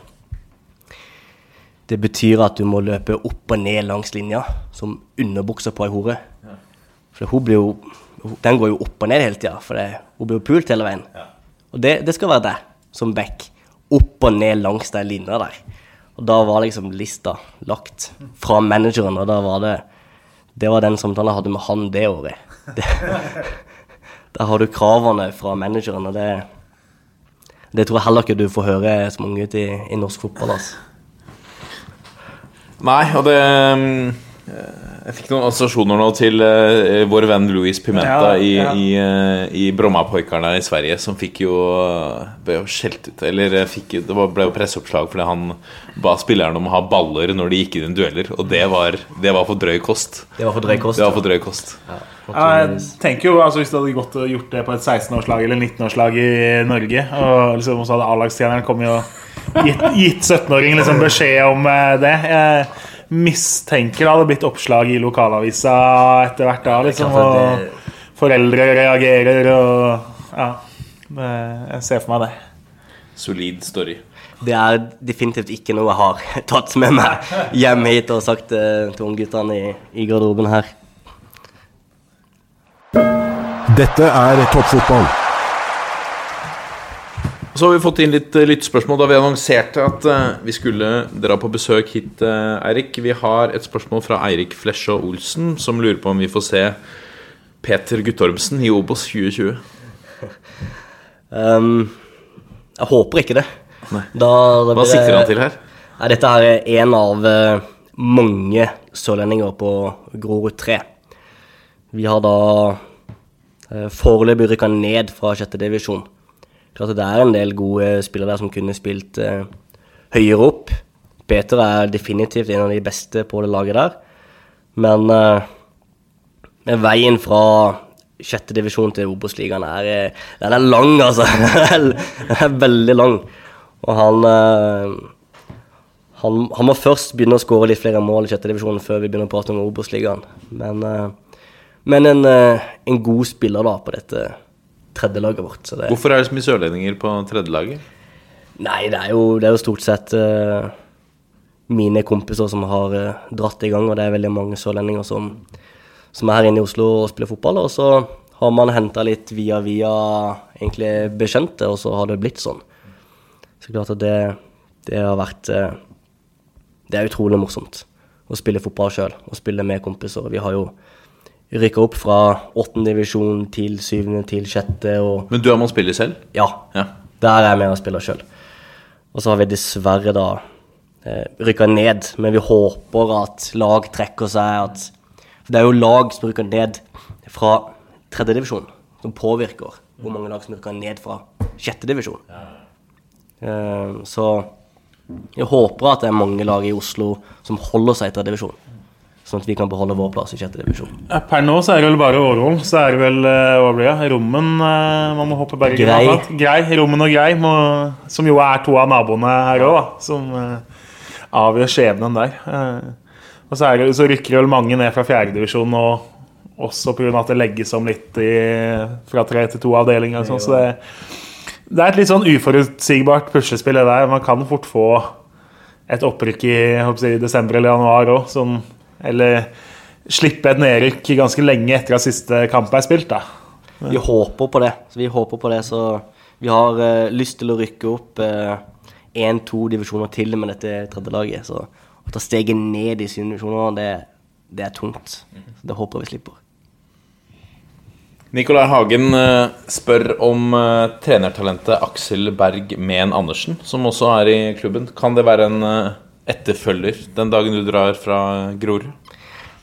det betyr at du må løpe opp og ned langs linja, som underbuksa på ei hore. For hun blir jo Den går jo opp og ned hele tida, for det, hun blir jo pult hele veien. Og det, det skal være deg, som back. opp og ned langs den linja der. Og da var liksom lista lagt fra manageren, og da var det Det var den samtalen jeg hadde med han det året. Det, der har du kravene fra manageren, og det Det tror jeg heller ikke du får høre som ung gutt i, i norsk fotball. altså. Nei, og det mm, Jeg fikk noen assosiasjoner nå til eh, vår venn Louis Pimenta Ja, i, ja. i, i, i Bromma-poikerne i Sverige, som fikk jo eh, ble jo skjelt ut Eller eh, fikk, det ble jo presseoppslag fordi han ba spillerne om å ha baller når de gikk inn i dueller, og det var, det var for drøy kost. Det var for drøy kost. Det var for drøy kost. Ja, Jeg tenker jo, altså Hvis du hadde gått og gjort det på et 16-årslag eller 19-årslag i Norge, og liksom, så hadde A-lagstjeneren kommet og gitt, gitt 17-åringen liksom beskjed om eh, det Jeg mistenker det hadde blitt oppslag i lokalavisa etter hvert da, liksom. Og foreldre reagerer og Ja. Jeg ser for meg det. Solid story. Det er definitivt ikke noe jeg har tatt med meg hjem hit og sagt eh, til ungguttene i, i garderoben her. Dette er toppfotball. Så har vi fått inn litt eh, lyttespørsmål da vi annonserte at eh, vi skulle dra på besøk hit, eh, Eirik. Vi har et spørsmål fra Eirik Flesjå Olsen, som lurer på om vi får se Peter Guttormsen i Obos 2020. Um, jeg håper ikke det. Da, da Hva sikter han til her? Nei, dette her er en av mange sørlendinger på Grorud 3. Vi har da foreløpig rykka ned fra sjette divisjon. Klart det er en del gode spillere der som kunne spilt eh, høyere opp. Peter er definitivt en av de beste på det laget der. Men eh, veien fra sjette divisjon til Obos-ligaen er, eh, den er lang, altså. Den er veldig lang. Og han, eh, han Han må først begynne å skåre litt flere mål i sjette divisjon før vi begynner å prate om Obos-ligaen. Men, eh, men en, eh, en god spiller da på dette tredjelaget vårt. Så det, Hvorfor er det så mye sørlendinger på tredjelaget? Nei, det er jo, det er jo stort sett uh, mine kompiser som har uh, dratt i gang, og det er veldig mange sørlendinger som, som er her inne i Oslo og spiller fotball. Og så har man henta litt via via egentlig bekjente, og så har det blitt sånn. Så klart at det, det har vært uh, Det er utrolig morsomt å spille fotball sjøl, og spille med kompiser. Vi har jo rykka opp fra åttende divisjon til syvende til sjette, og Men du er med og spiller selv? ja, Ja. der er jeg med og spiller sjøl. Og så har vi dessverre da eh, rykka ned, men vi håper at lag trekker seg at For det er jo lag som rykker ned fra tredjedivisjon, som påvirker hvor mange lag som rykker ned fra sjettedivisjon. Eh, så jeg håper at det er mange lag i Oslo som holder seg i tredjedivisjon, sånn at vi kan beholde vår plass i sjette divisjon. Per nå så er det vel bare Årholm. Så er det vel eh, hva blir det? Rommen eh, Man må hoppe Bergen. Grei. akkurat. Grei. Rommen og Grei, må, som jo er to av naboene her òg, som eh, avgjør skjebnen der. Og så, det, så rykker vel mange ned fra fjerdedivisjon nå, også pga. at det legges om litt i, fra tre til to avdelinger. og sånt, så det, det er et litt sånn uforutsigbart puslespill, det der. Man kan fort få et opprykk i, si, desember eller januar òg, som Eller slippe et nedrykk ganske lenge etter at siste kamp er spilt, da. Vi håper på det. Så vi håper på det, så vi har uh, lyst til å rykke opp én-to divisjoner til med dette tredje laget. Så å ta steget ned i syvende divisjoner, det, det er tungt. Så det håper vi slipper. Nicolai Hagen eh, spør om eh, trenertalentet Aksel Berg Mehn Andersen, som også er i klubben. Kan det være en eh, etterfølger den dagen du drar fra Grorud?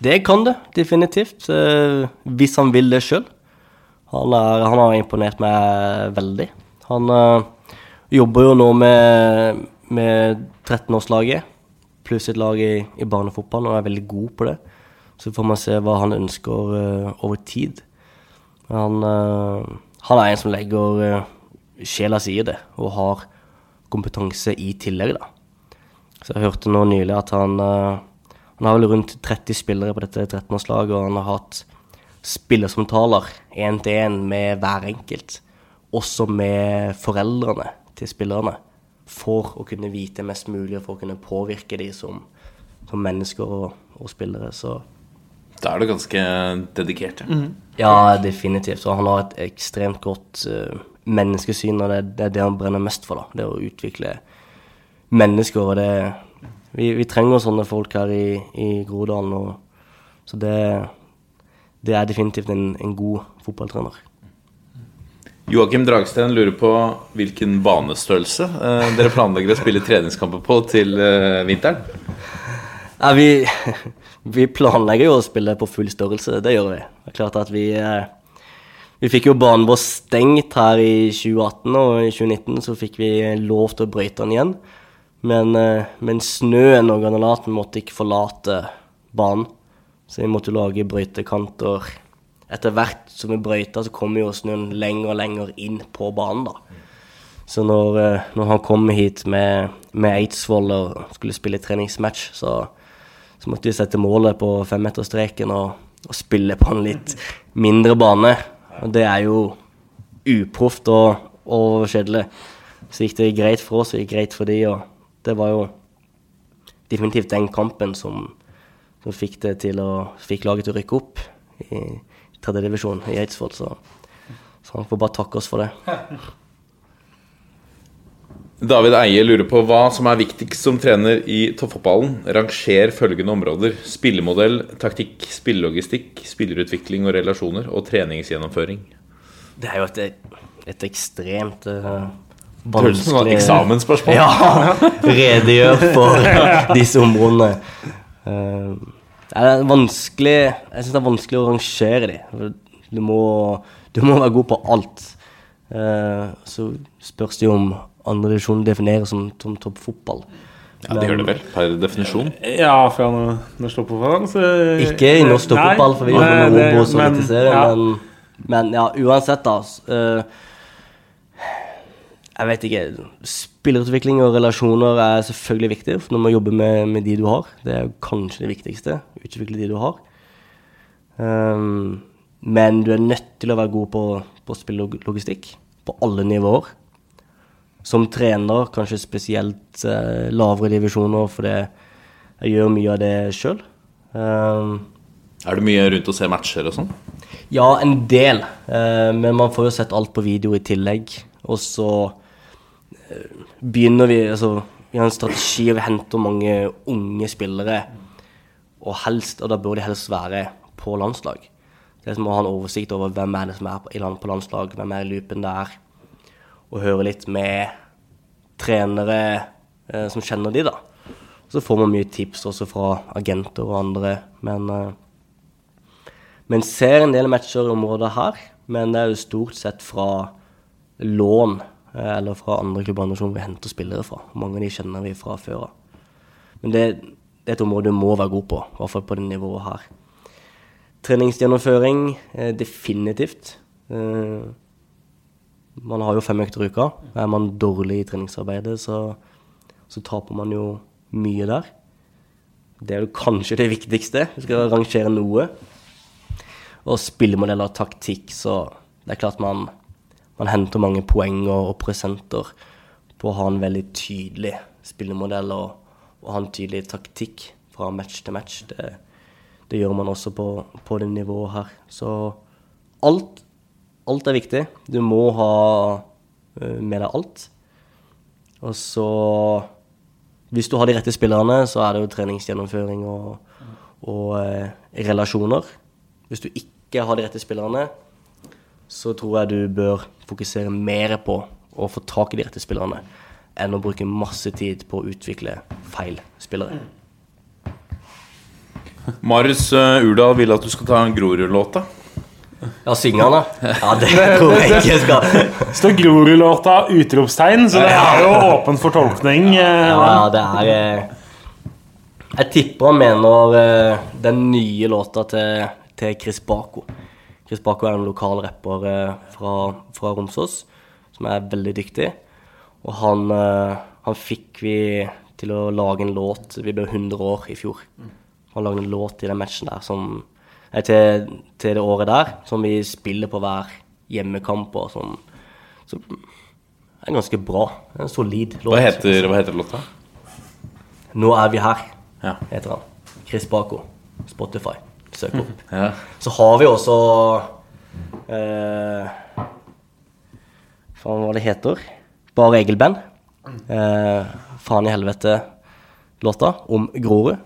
Det kan det, definitivt. eh, hvis han vil det sjøl. Han, han har imponert meg veldig. Han uh, jobber jo nå med, med 13-årslaget, pluss et lag i, i barnefotballen, og er veldig god på det. Så får man se hva han ønsker uh, over tid. Han, uh, han er en som legger sjela si i det, og har kompetanse i tillegg, da. Så jeg hørte nå nylig at han eh, Han har vel rundt 30 spillere på dette 13-årslaget, og han har hatt spillersamtaler én til én med hver enkelt. Også med foreldrene til spillerne. For å kunne vite mest mulig, og for å kunne påvirke de som, som mennesker og, og spillere. Så Da er du ganske dedikert. ja. ja, definitivt. Og han har et ekstremt godt uh, menneskesyn, og det, det er det han brenner mest for. da, Det å utvikle mennesker. og det Vi, vi trenger sånne folk her i, i Groruddalen. og Så det, det er definitivt en, en god fotballtrener. Joakim Dragsten lurer på hvilken banestørrelse eh, dere planlegger å spille treningskamper på til eh, vinteren. Ja, vi, vi planlegger jo å spille på full størrelse, det gjør vi. Det er klart at vi eh, Vi fikk jo banen vår stengt her i 2018, og i 2019 så fikk vi lov til å brøyte den igjen. Men, eh, men snøen og granulaten måtte ikke forlate banen, så vi måtte lage brøytekanter. Etter hvert som vi brøyta, så kom jo snøen lenger og lenger inn på banen, da. Så når, eh, når han kom hit med, med Eidsvoll og skulle spille treningsmatch, så, så måtte vi sette målet på femmeterstreken og, og spille på en litt mindre bane. Og det er jo uproft og, og kjedelig. Så gikk det greit for oss, og gikk greit for de, og det var jo definitivt den kampen som, som fikk å Fikk laget til å rykke opp i tredjedivisjon i Eidsvoll, så, så han får bare takke oss for det. David Eie lurer på hva som er viktigst som trener i toppfotballen. Ranger følgende områder. Spillemodell, taktikk, spillelogistikk, spillerutvikling og relasjoner, og treningsgjennomføring. Det er jo et, et ekstremt uh, Høres ut som et eksamensspørsmål. Ja. Redegjør for disse områdene. Uh, det er vanskelig Jeg syns det er vanskelig å rangere de. Du må, du må være god på alt. Uh, så spørs det jo om andredivisjon defineres som, som toppfotball. Ja, Det gjør det vel, per definisjon. Ja, fra når det står på forhånd, så Ikke i norsk toppfotball, for vi jobber med Obos og men- Eliteserien, ja. men, men ja, uansett, da. eh, jeg vet ikke. Spillerutvikling og relasjoner er selvfølgelig viktig når man jobber med, med de du har. Det er kanskje det viktigste. Utvikle de du har. Um, men du er nødt til å være god på, på spillelogistikk på alle nivåer. Som trener, kanskje spesielt uh, lavere divisjoner, for det, jeg gjør mye av det sjøl. Um, Er det mye rundt å se matcher og sånn? ja, en del. Uh, men man får jo sett alt på video i tillegg. Og så begynner vi Altså, vi har en strategi, og vi henter mange unge spillere. Og helst, og da bør de helst være på landslag. Det er som å ha en oversikt over hvem er det som er på, landslag, hvem er i loopen der. Og høre litt med trenere eh, som kjenner de, da. Så får man mye tips også fra agenter og andre. Men eh, men ser en del matcher i området her. Men det er jo stort sett fra lån eller fra andre klubber som vi henter spillere fra. Mange av de kjenner vi fra før av. Men det, det er et område du må være god på, i hvert fall på det nivået her. Treningsgjennomføring, eh, definitivt. Eh, man har jo fem økter i uka. Er man dårlig i treningsarbeidet, så, så taper man jo mye der. Det er jo kanskje det viktigste. Vi skal rangere noe og spillemodeller og taktikk, så det er klart man, man henter mange poeng og, og prosenter på å ha en veldig tydelig spillemodell og, og ha en tydelig taktikk fra match til match. Det, det gjør man også på, på det nivået her. Så alt, alt er viktig. Du må ha eh, med deg alt. Og så Hvis du har de rette spillerne, så er det jo treningsgjennomføring og, og eh, relasjoner. Hvis du ikke har de rette spillerne, så tror jeg du bør fokusere mer på å få tak i de rette spillerne enn å bruke masse tid på å utvikle feil spillere. Marius eh, Urdal vil at du skal ta en Grorud-låta. Ja, synger den, da? Ja, det tror jeg ikke jeg skal. står Grorud-låta utropstegn, så det er jo åpen for tolkning. eh, Ja, ja, det er eh, Jeg tipper han mener den nye låta til, til Chris Bako. Chris Bako er en lokal rapper eh, fra, fra Romsås som er veldig dyktig. Og han, eh, han fikk vi til å lage en låt Vi ble 100 år i fjor. Han lagde en låt til den matchen der som Nei, til, til det året der, som vi spiller på hver hjemmekamp og sånn. Så det er ganske bra. En solid låt. Hva heter, hva heter låta? Nå er vi her, Ja. heter han. Chris Bako. Spotify. Søk opp. Ja. Så har vi også eh, faen hva det heter. Bare Egil-band. Eh, faen i helvete-låta om Grorud.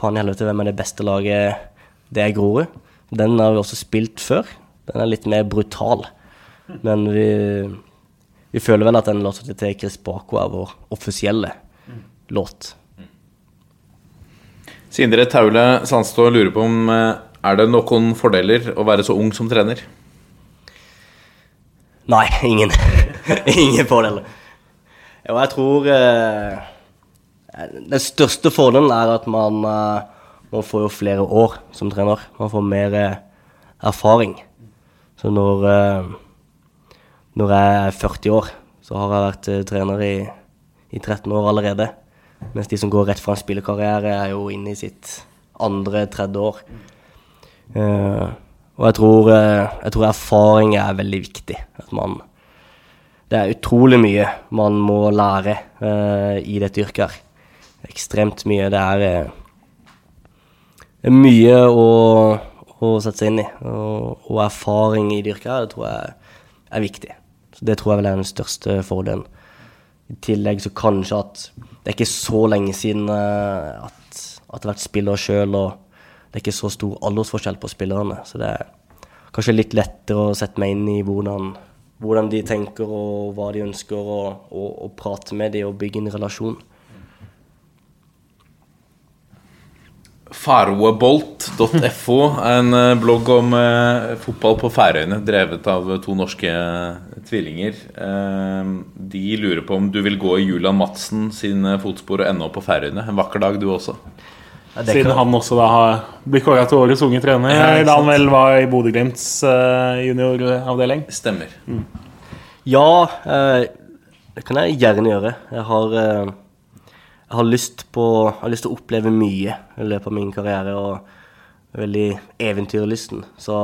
Faen i helvete, hvem er det beste laget? Det er Grorud. Den har vi også spilt før. Den er litt mer brutal. Men vi, vi føler vel at den låta til Chris Bako er vår offisielle låt. Sindre Taule Sandstå lurer på om eh, er det noen fordeler å være så ung som trener? Nei, ingen. ingen fordeler. Jo, jeg tror eh, Den største fordelen er at man, eh, man får jo flere år som trener. Man får mer eh, erfaring. Så når, eh, når jeg er 40 år, så har jeg vært eh, trener i, i 13 år allerede. Mens de som går rett fra en spillekarriere, er jo inne i sitt andre, tredje år. Uh, og jeg tror, uh, jeg tror erfaring er veldig viktig. At man Det er utrolig mye man må lære uh, i dette yrket her. Ekstremt mye. Det er, det mye å, å sette seg inn i. Og, og erfaring i det yrket her, det tror jeg er viktig. Så det tror jeg vel er den største fordelen. I tillegg så kanskje at det er ikke så lenge siden eh, at, at jeg har vært spiller sjøl, og det er ikke så stor aldersforskjell på spillerne. Så det er kanskje litt lettere å sette meg inn i hvordan, hvordan de tenker og hva de ønsker, og, og, og prate med dem og bygge en relasjon. Faroebolt.fo en eh, blogg om eh, fotball på Færøyene, drevet av to norske eh, tvillinger. Eh, de lurer på om du vil gå i Julian Madsen sine fotspor og ende opp på Færøyene. En vakker dag, du også. Ja, det Siden kan- han også da har blitt kåra til årets unge trener Ja, da han vel var i Bodø-Glimts eh, junioravdeling. Stemmer. Ja, eh, det kan jeg gjerne gjøre. Jeg har, eh, har, lyst på, jeg har lyst til å oppleve mye i løpet av min karriere. Og er veldig eventyrlysten. Så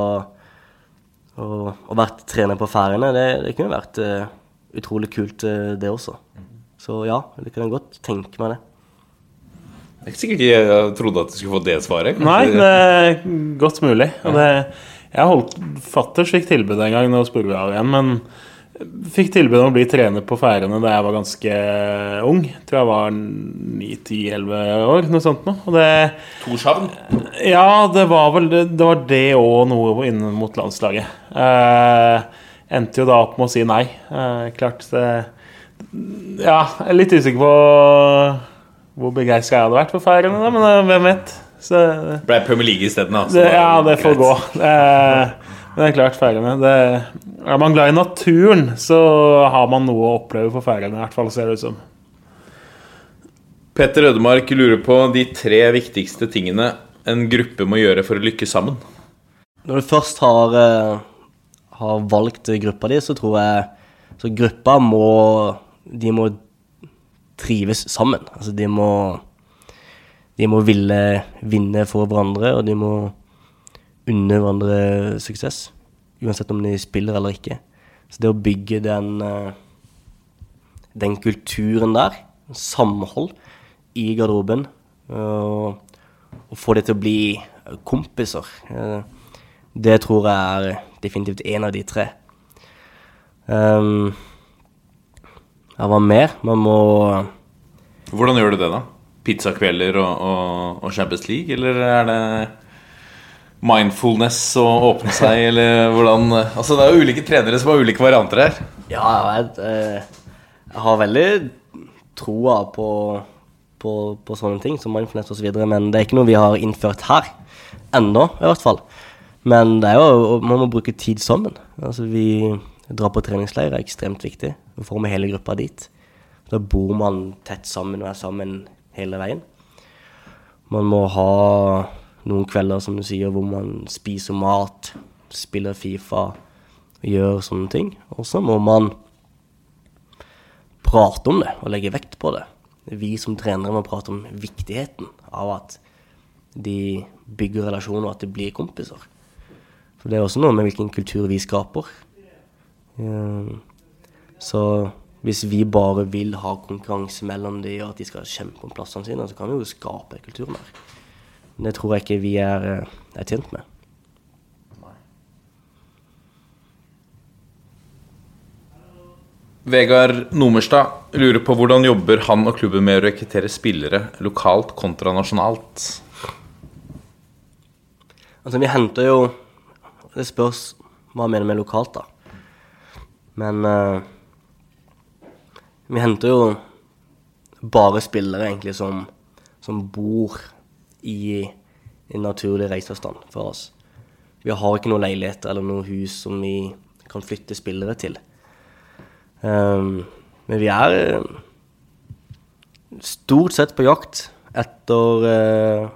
å, være trener på Færøyene, det, det kunne vært uh, utrolig kult, uh, det også. Så ja, det kan jeg godt tenke meg det. Det er ikke sikkert jeg trodde at du skulle få det svaret. Kanskje- Nei, det er godt mulig. Og det, jeg holdt Fatters fikk tilbud en gang, nå spurte vi av igjen, men fikk tilbud om å bli trener på Færøyene da jeg var ganske ung. Tror jeg var 9-10-11 år, noe sånt noe. Og det Torshavn. Ja, det var vel det, det var det og noe inn mot landslaget. Eh, endte jo da opp med å si nei. Eh, klart det Ja, jeg er litt usikker på hvor begeistra jeg hadde vært for Færøyene, men eh, hvem vet. Så Ble Premier League isteden, da. ja, det får gå. Eh, men det er klart, Færøyene Er man glad i naturen, så har man noe å oppleve på Færøyene, i hvert fall, ser det ut som. Petter Ødemark lurer på de tre viktigste tingene en gruppe må gjøre for å lykkes sammen. Når du først har, eh, har valgt gruppa di, så tror jeg Så gruppa må De må trives sammen. Altså, de må De må ville vinne for hverandre, og de må unne hverandre suksess. Uansett om de spiller eller ikke. Så det å bygge den eh, Den kulturen der, samhold i garderoben, og, og få det til å bli kompiser. eh, det tror jeg er definitivt en av de tre. Um, ja, hva mer? Man må Hvordan gjør du det, da? Pizzakvelder og, og, og Champions League, eller er det mindfulness og åpne seg, eller hvordan Altså, det er jo ulike trenere som har ulike varianter her. Ja, jeg, vet. jeg har veldig troa på, på, på sånne ting som mindfulness osv., men det er ikke noe vi har innført her. Ennå, i hvert fall. Men det er jo, man må bruke tid sammen. Altså, vi drar på treningsleir, er ekstremt viktig. Vi får med hele gruppa dit. Da bor man tett sammen og er sammen hele veien. Man må ha noen kvelder, som du sier, hvor man spiser mat, spiller Fifa, gjør sånne ting. Og så må man prate om det og legge vekt på det. Vi som trenere må prate om viktigheten av at de bygger relasjoner, og at de blir kompiser. For det er også noe med hvilken kultur vi skaper. Eh, Så hvis vi bare vil ha konkurranse mellom de, og at de skal kjempe om plassene sine, så kan vi jo skape kulturen der. Det tror jeg ikke vi er, eh, er tjent med. Vegard Nomerstad lurer på hvordan jobber han og klubben med å rekruttere spillere lokalt kontra nasjonalt? Altså, vi henter jo Det spørs hva jeg mener med lokalt, da. Men uh, vi henter jo bare spillere, egentlig, som, som bor i en naturlig reiseavstand for oss. Vi har ikke noen leiligheter eller noe hus som vi kan flytte spillere til. Um, men vi er eh, stort sett på jakt etter uh,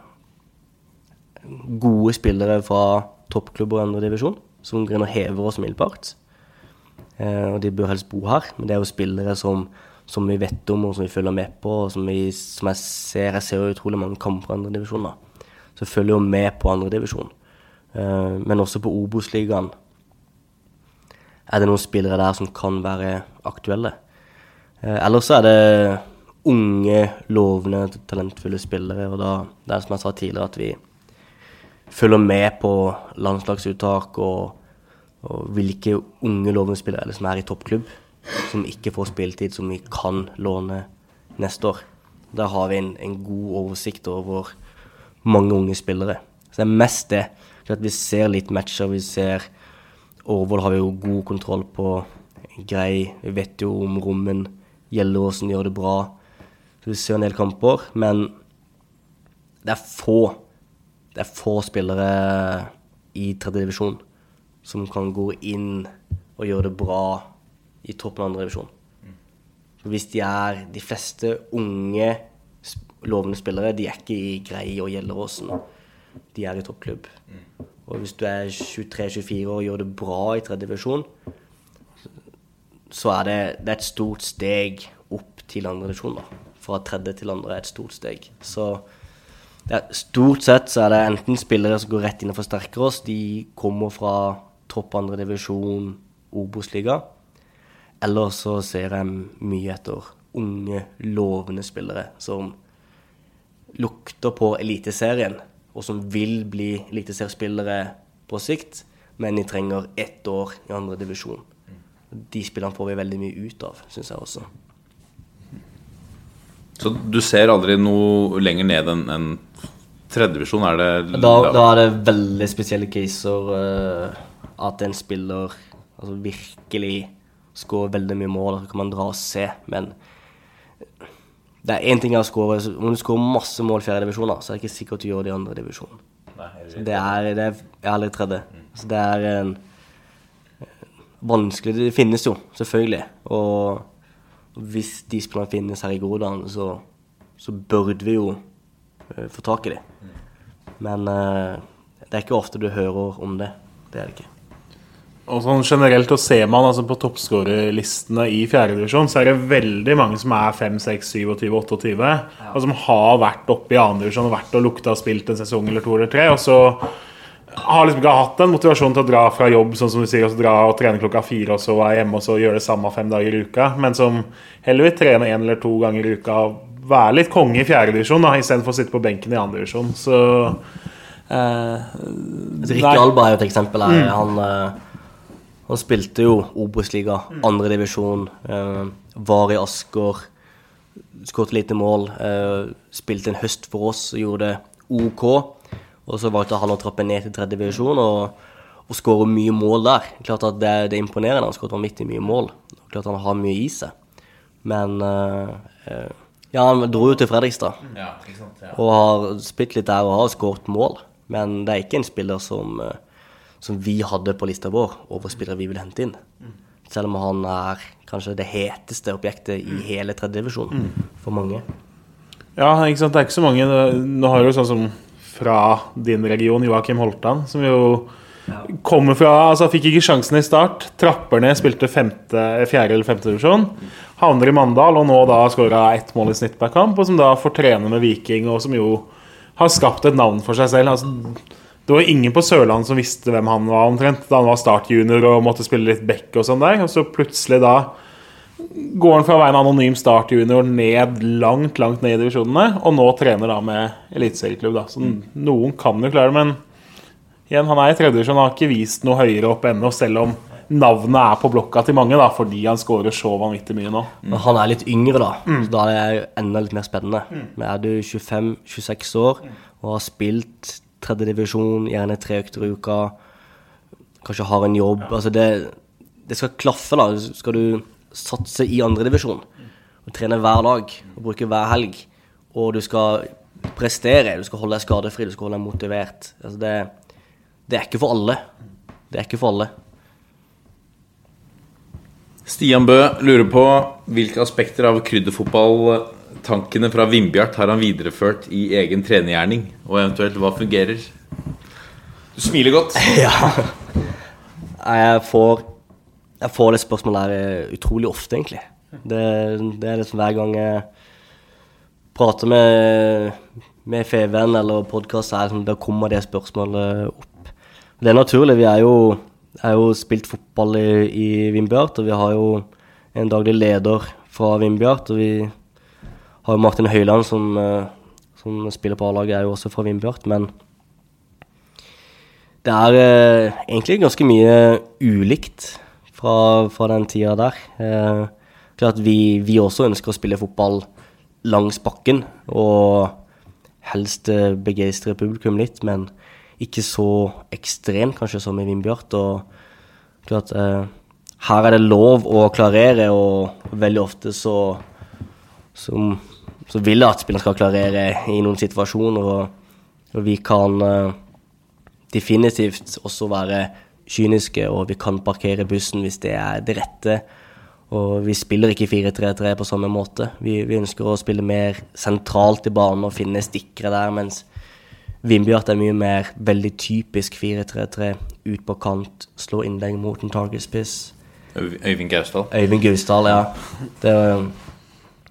gode spillere fra toppklubber og andre divisjon, som går og hever oss mildbart. Uh, og de bør helst bo her, men det er jo spillere som, som vi vet om og som vi følger med på. og som, vi, som jeg ser Jeg ser utrolig mange kamper i andre divisjon. Så følger jo med på andre divisjon. Eh, men også på Obos-ligaen er det noen spillere der som kan være aktuelle. Uh, ellers er det unge, lovende, talentfulle spillere. Og da det er som jeg sa tidligere, at vi følger med på landslagsuttak og, og hvilke unge, lovende spillere er det som er i toppklubb, som ikke får spilletid, som vi kan låne neste år. Der har vi en, en god oversikt over mange unge spillere. Så det er mest det. At vi ser litt matcher, vi ser Årvoll har vi jo god kontroll på. Grei. Vi vet jo om Rommen. Gjelleråsen gjør det bra. Så vi ser en del kamper, men det er få Det er få spillere i tredje divisjon som kan gå inn og gjøre det bra i toppen av andre divisjon. Så hvis de er de fleste unge, lovende spillere, de er ikke i Grei og Gjelleråsen. De er i toppklubb. Og hvis du er 23-24 år og gjør det bra i tredje divisjon, så er det, det er et stort steg opp til andre divisjon. da. Fra tredje til andre er et stort steg. Så er, stort sett så er det enten spillere som går rett inn og forsterker oss, de kommer fra topp andre divisjon, Obos-liga, eller så ser jeg mye etter unge, lovende spillere som lukter på Eliteserien, og som vil bli eliteseriespillere på sikt, men de trenger ett år i andre divisjon. De spillerne får vi veldig mye ut av, syns jeg også. Så du ser aldri noe lenger ned enn en tredjevisjon? Er det Da, da er det veldig spesielle caser Uh, at en spiller altså virkelig skårer veldig mye mål. Så kan man dra og se, men det er én ting å skåre Om du skårer masse mål i fjerde divisjon, så er det ikke sikkert du gjør det i andre divisjon. Det er, det er jeg er aldri tredje. Så det er en vanskelig Det finnes jo, selvfølgelig. Og hvis de spillerne finnes her i Groruddalen, så, så burde vi jo eh, få tak i dem. Men eh, det er ikke ofte du hører om det. Det er det ikke. Og sånn generelt så ser man altså på toppskårerlistene i fjerdedivisjon, så er det veldig mange som er 5, 6, 27, 28, og som har vært oppe i andredivisjon og vært og lukta og spilt en sesong eller to eller tre, og så har liksom ikke hatt en motivasjon til å dra fra jobb, sånn som du sier, og så dra og trene klokka fire, og så være hjemme og så gjøre det samme fem dager i uka, men som heller vil trene én eller to ganger i uka og være litt konge i fjerdedivisjon istedenfor å sitte på benken i andredivisjon. Så eh, Rikke. Alba er jo et eksempel her. Han, eh, han spilte jo Obos-liga, andredivisjon. eh, var i Asker. Skåret lite mål. eh, spilte en høst for oss og gjorde det OK. Og så valgte han å trappe ned til tredje divisjon og, og skåre mye mål der. Klart at det, det er imponerende. Han skåret vanvittig mye mål. Klart han har mye i seg. Men eh, eh, Ja, han dro jo til Fredrikstad og har spilt litt der og har skåret mål. Men det er ikke en spiller som, eh, som vi hadde på lista vår over spillere vi ville hente inn. Selv om han er kanskje det heteste objektet i hele tredje divisjon for mange. Ja, ikke sant? det er ikke så mange. Nå har du sånn som fra din region, Joakim Holtan, som jo kommer fra altså Fikk ikke sjansen i start. Trapper ned, spilte femte, fjerde eller femte divisjon. Havner i Mandal og nå da skåra ett mål i snitt per kamp, og som da får trene med Viking, og som jo har skapt et navn for seg selv. Altså, det var ingen på Sørlandet som visste hvem han var omtrent da han var startjunior og måtte spille litt back og sånn der. Og så plutselig da går han fra å være en anonym startjunior ned langt, langt ned i divisjonene, og nå trener da med eliteserieklubb. da. Så noen kan jo klare det, men igjen, han er i tredje divisjon, har ikke vist noe høyere opp ennå, selv om navnet er på blokka til mange, da, fordi han skårer så vanvittig mye nå. Men han er litt yngre, da. Så da er det enda litt mer spennende. Men er du 25-26 år og har spilt tredjedivisjon, gjerne tre økter i uka, kanskje har en jobb Altså, det, det skal klaffe, da. Skal du satse i andredivisjon og trene hver dag og bruke hver helg, og du skal prestere, du skal holde deg skadefri, du skal holde deg motivert altså det, det er ikke for alle. Det er ikke for alle. Stian Bø lurer på hvilke aspekter av krydderfotballtankene fra Vindbjart har han videreført i egen trenergjerning, og eventuelt hva fungerer? Du smiler godt. Ja. Jeg får, jeg får det spørsmålet her eh, utrolig ofte, egentlig. Det, det er liksom hver gang jeg prater med, med Feven eller podkast, liksom, da kommer det spørsmålet opp. Det er naturlig. Vi er jo, er jo spilt fotball i, i Vindbjart, og vi har jo en daglig leder fra Vindbjart. Og vi har Martin Høiland, som, eh, som spiller på A-laget, er jo også fra Vindbjart. Men det er eh, egentlig ganske mye ulikt fra, fra den tida der. Eh, klart vi, vi også ønsker å spille fotball langs bakken, og helst eh, begeistre publikum litt, men ikke så ekstremt kanskje som i Vindbjart. Og klart, eh, her er det lov å klarere, og veldig ofte så, så, så vil jeg at spillerne skal klarere i noen situasjoner, og, og vi kan uh, definitivt også være kyniske, og vi kan parkere bussen hvis det er det rette. Og vi spiller ikke 4-3-3 på samme måte. Vi, vi ønsker å spille mer sentralt i banen og finne stikkere der, mens Vindbjart er mye mer veldig typisk 4-3-3. Ut på kant, slå innlegg mot en targetspiss. Øy- Øyvind Gausdal. Øyvind Gausdal, ja. Det,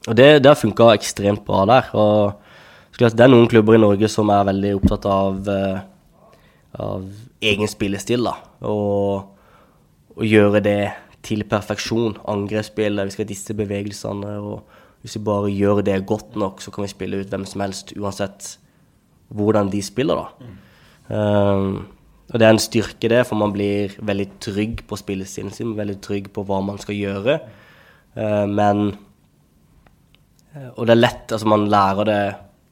og det, det har funka ekstremt bra der. Og det er noen klubber i Norge som er veldig opptatt av, eh, av egen spillestil, da. Og, og gjøre det til perfeksjon. Angrepsspill, vi skal ha disse bevegelsene. Og hvis vi bare gjør det godt nok, så kan vi spille ut hvem som helst, uansett hvordan de spiller, da. Um, og det er en styrke, det, for man blir veldig trygg på spillestilen sin, veldig trygg på hva man skal gjøre. Uh, men Og det er lett, altså man lærer det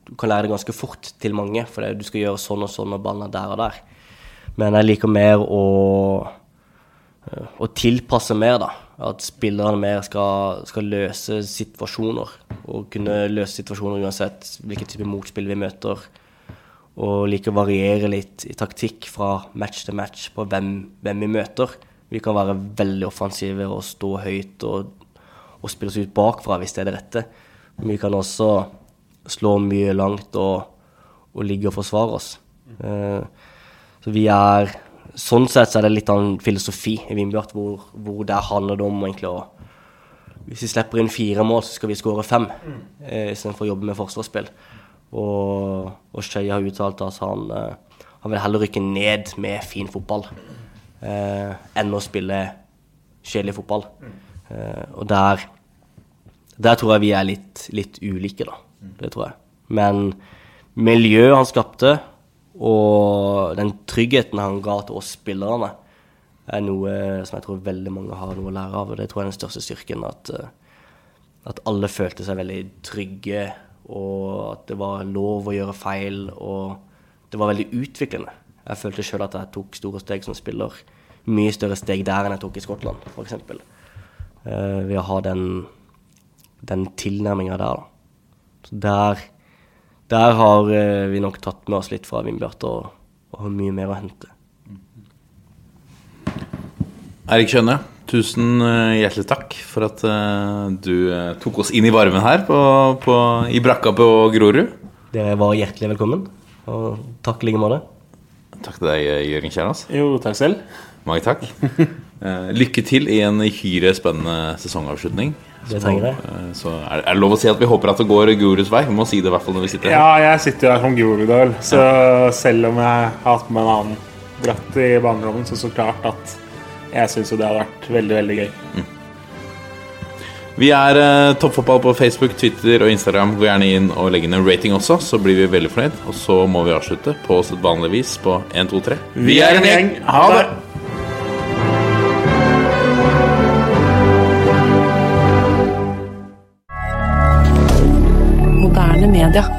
Du kan lære det ganske fort til mange, for det, du skal gjøre sånn og sånn og ballen er der og der. Men jeg liker mer å å tilpasse mer, da. At spillerne mer skal, skal løse situasjoner. Og kunne løse situasjoner uansett hvilken type motspill vi møter. Og like å variere litt i taktikk fra match til match på hvem, hvem vi møter. Vi kan være veldig offensive og stå høyt og, og spille oss ut bakfra hvis det er det rette. Men vi kan også slå mye langt og, og ligge og forsvare oss. Eh, så vi er Sånn sett så er det litt av en filosofi i Vindbjart, hvor, hvor der handler om egentlig å Hvis vi slipper inn fire mål, så skal vi skåre fem, eh, istedenfor å jobbe med forsvarsspill. Og, og Skøye har uttalt at han, eh, han vil heller rykke ned med fin fotball eh, enn å spille kjedelig fotball. Eh, og der, der tror jeg vi er litt, litt ulike, da. Det tror jeg. Men miljøet han skapte, og den tryggheten han ga til oss spillerne, er noe som jeg tror veldig mange har noe å lære av. Og det tror jeg er den største styrken. At, eh, at alle følte seg veldig trygge, og at det var lov å gjøre feil. Og det var veldig utviklende. Jeg følte sjøl at jeg tok store steg som spiller. Mye større steg der enn jeg tok i Skottland, f.eks. Uh, ved å ha den, den tilnærminga der, da. Så der der har eh, vi nok tatt med oss litt fra Vindbjart og, og har mye mer å hente. Erik Kjønne, tusen eh, hjertelig takk for at eh, du tok oss inn i varmen her på, på, i brakka på Grorud. Dere var hjertelig velkommen, og takk i like måte. Takk til deg, Jørgen Kjernas. Jo, takk selv. Mange takk. Eh, lykke til i en hyre spennende sesongavslutning. Det trenger. Eh, Så er er det lov å si at vi håper at det går gurus vei? Vi må si det i hvert fall når vi sitter her. Ja, jeg sitter jo her som gurudøl, så selv om jeg har hatt med en annen dratt i barndommen, så så klart at jeg syns jo det hadde vært veldig, veldig gøy. Vi er eh, Toppfotball på Facebook, Twitter og Instagram. Gå gjerne inn og legg inn en rating også, så blir vi veldig fornøyd. Og så må vi avslutte på sedvanlig vis på 1, 2, 3. Vi er en gjeng. Ha det! Moderne media.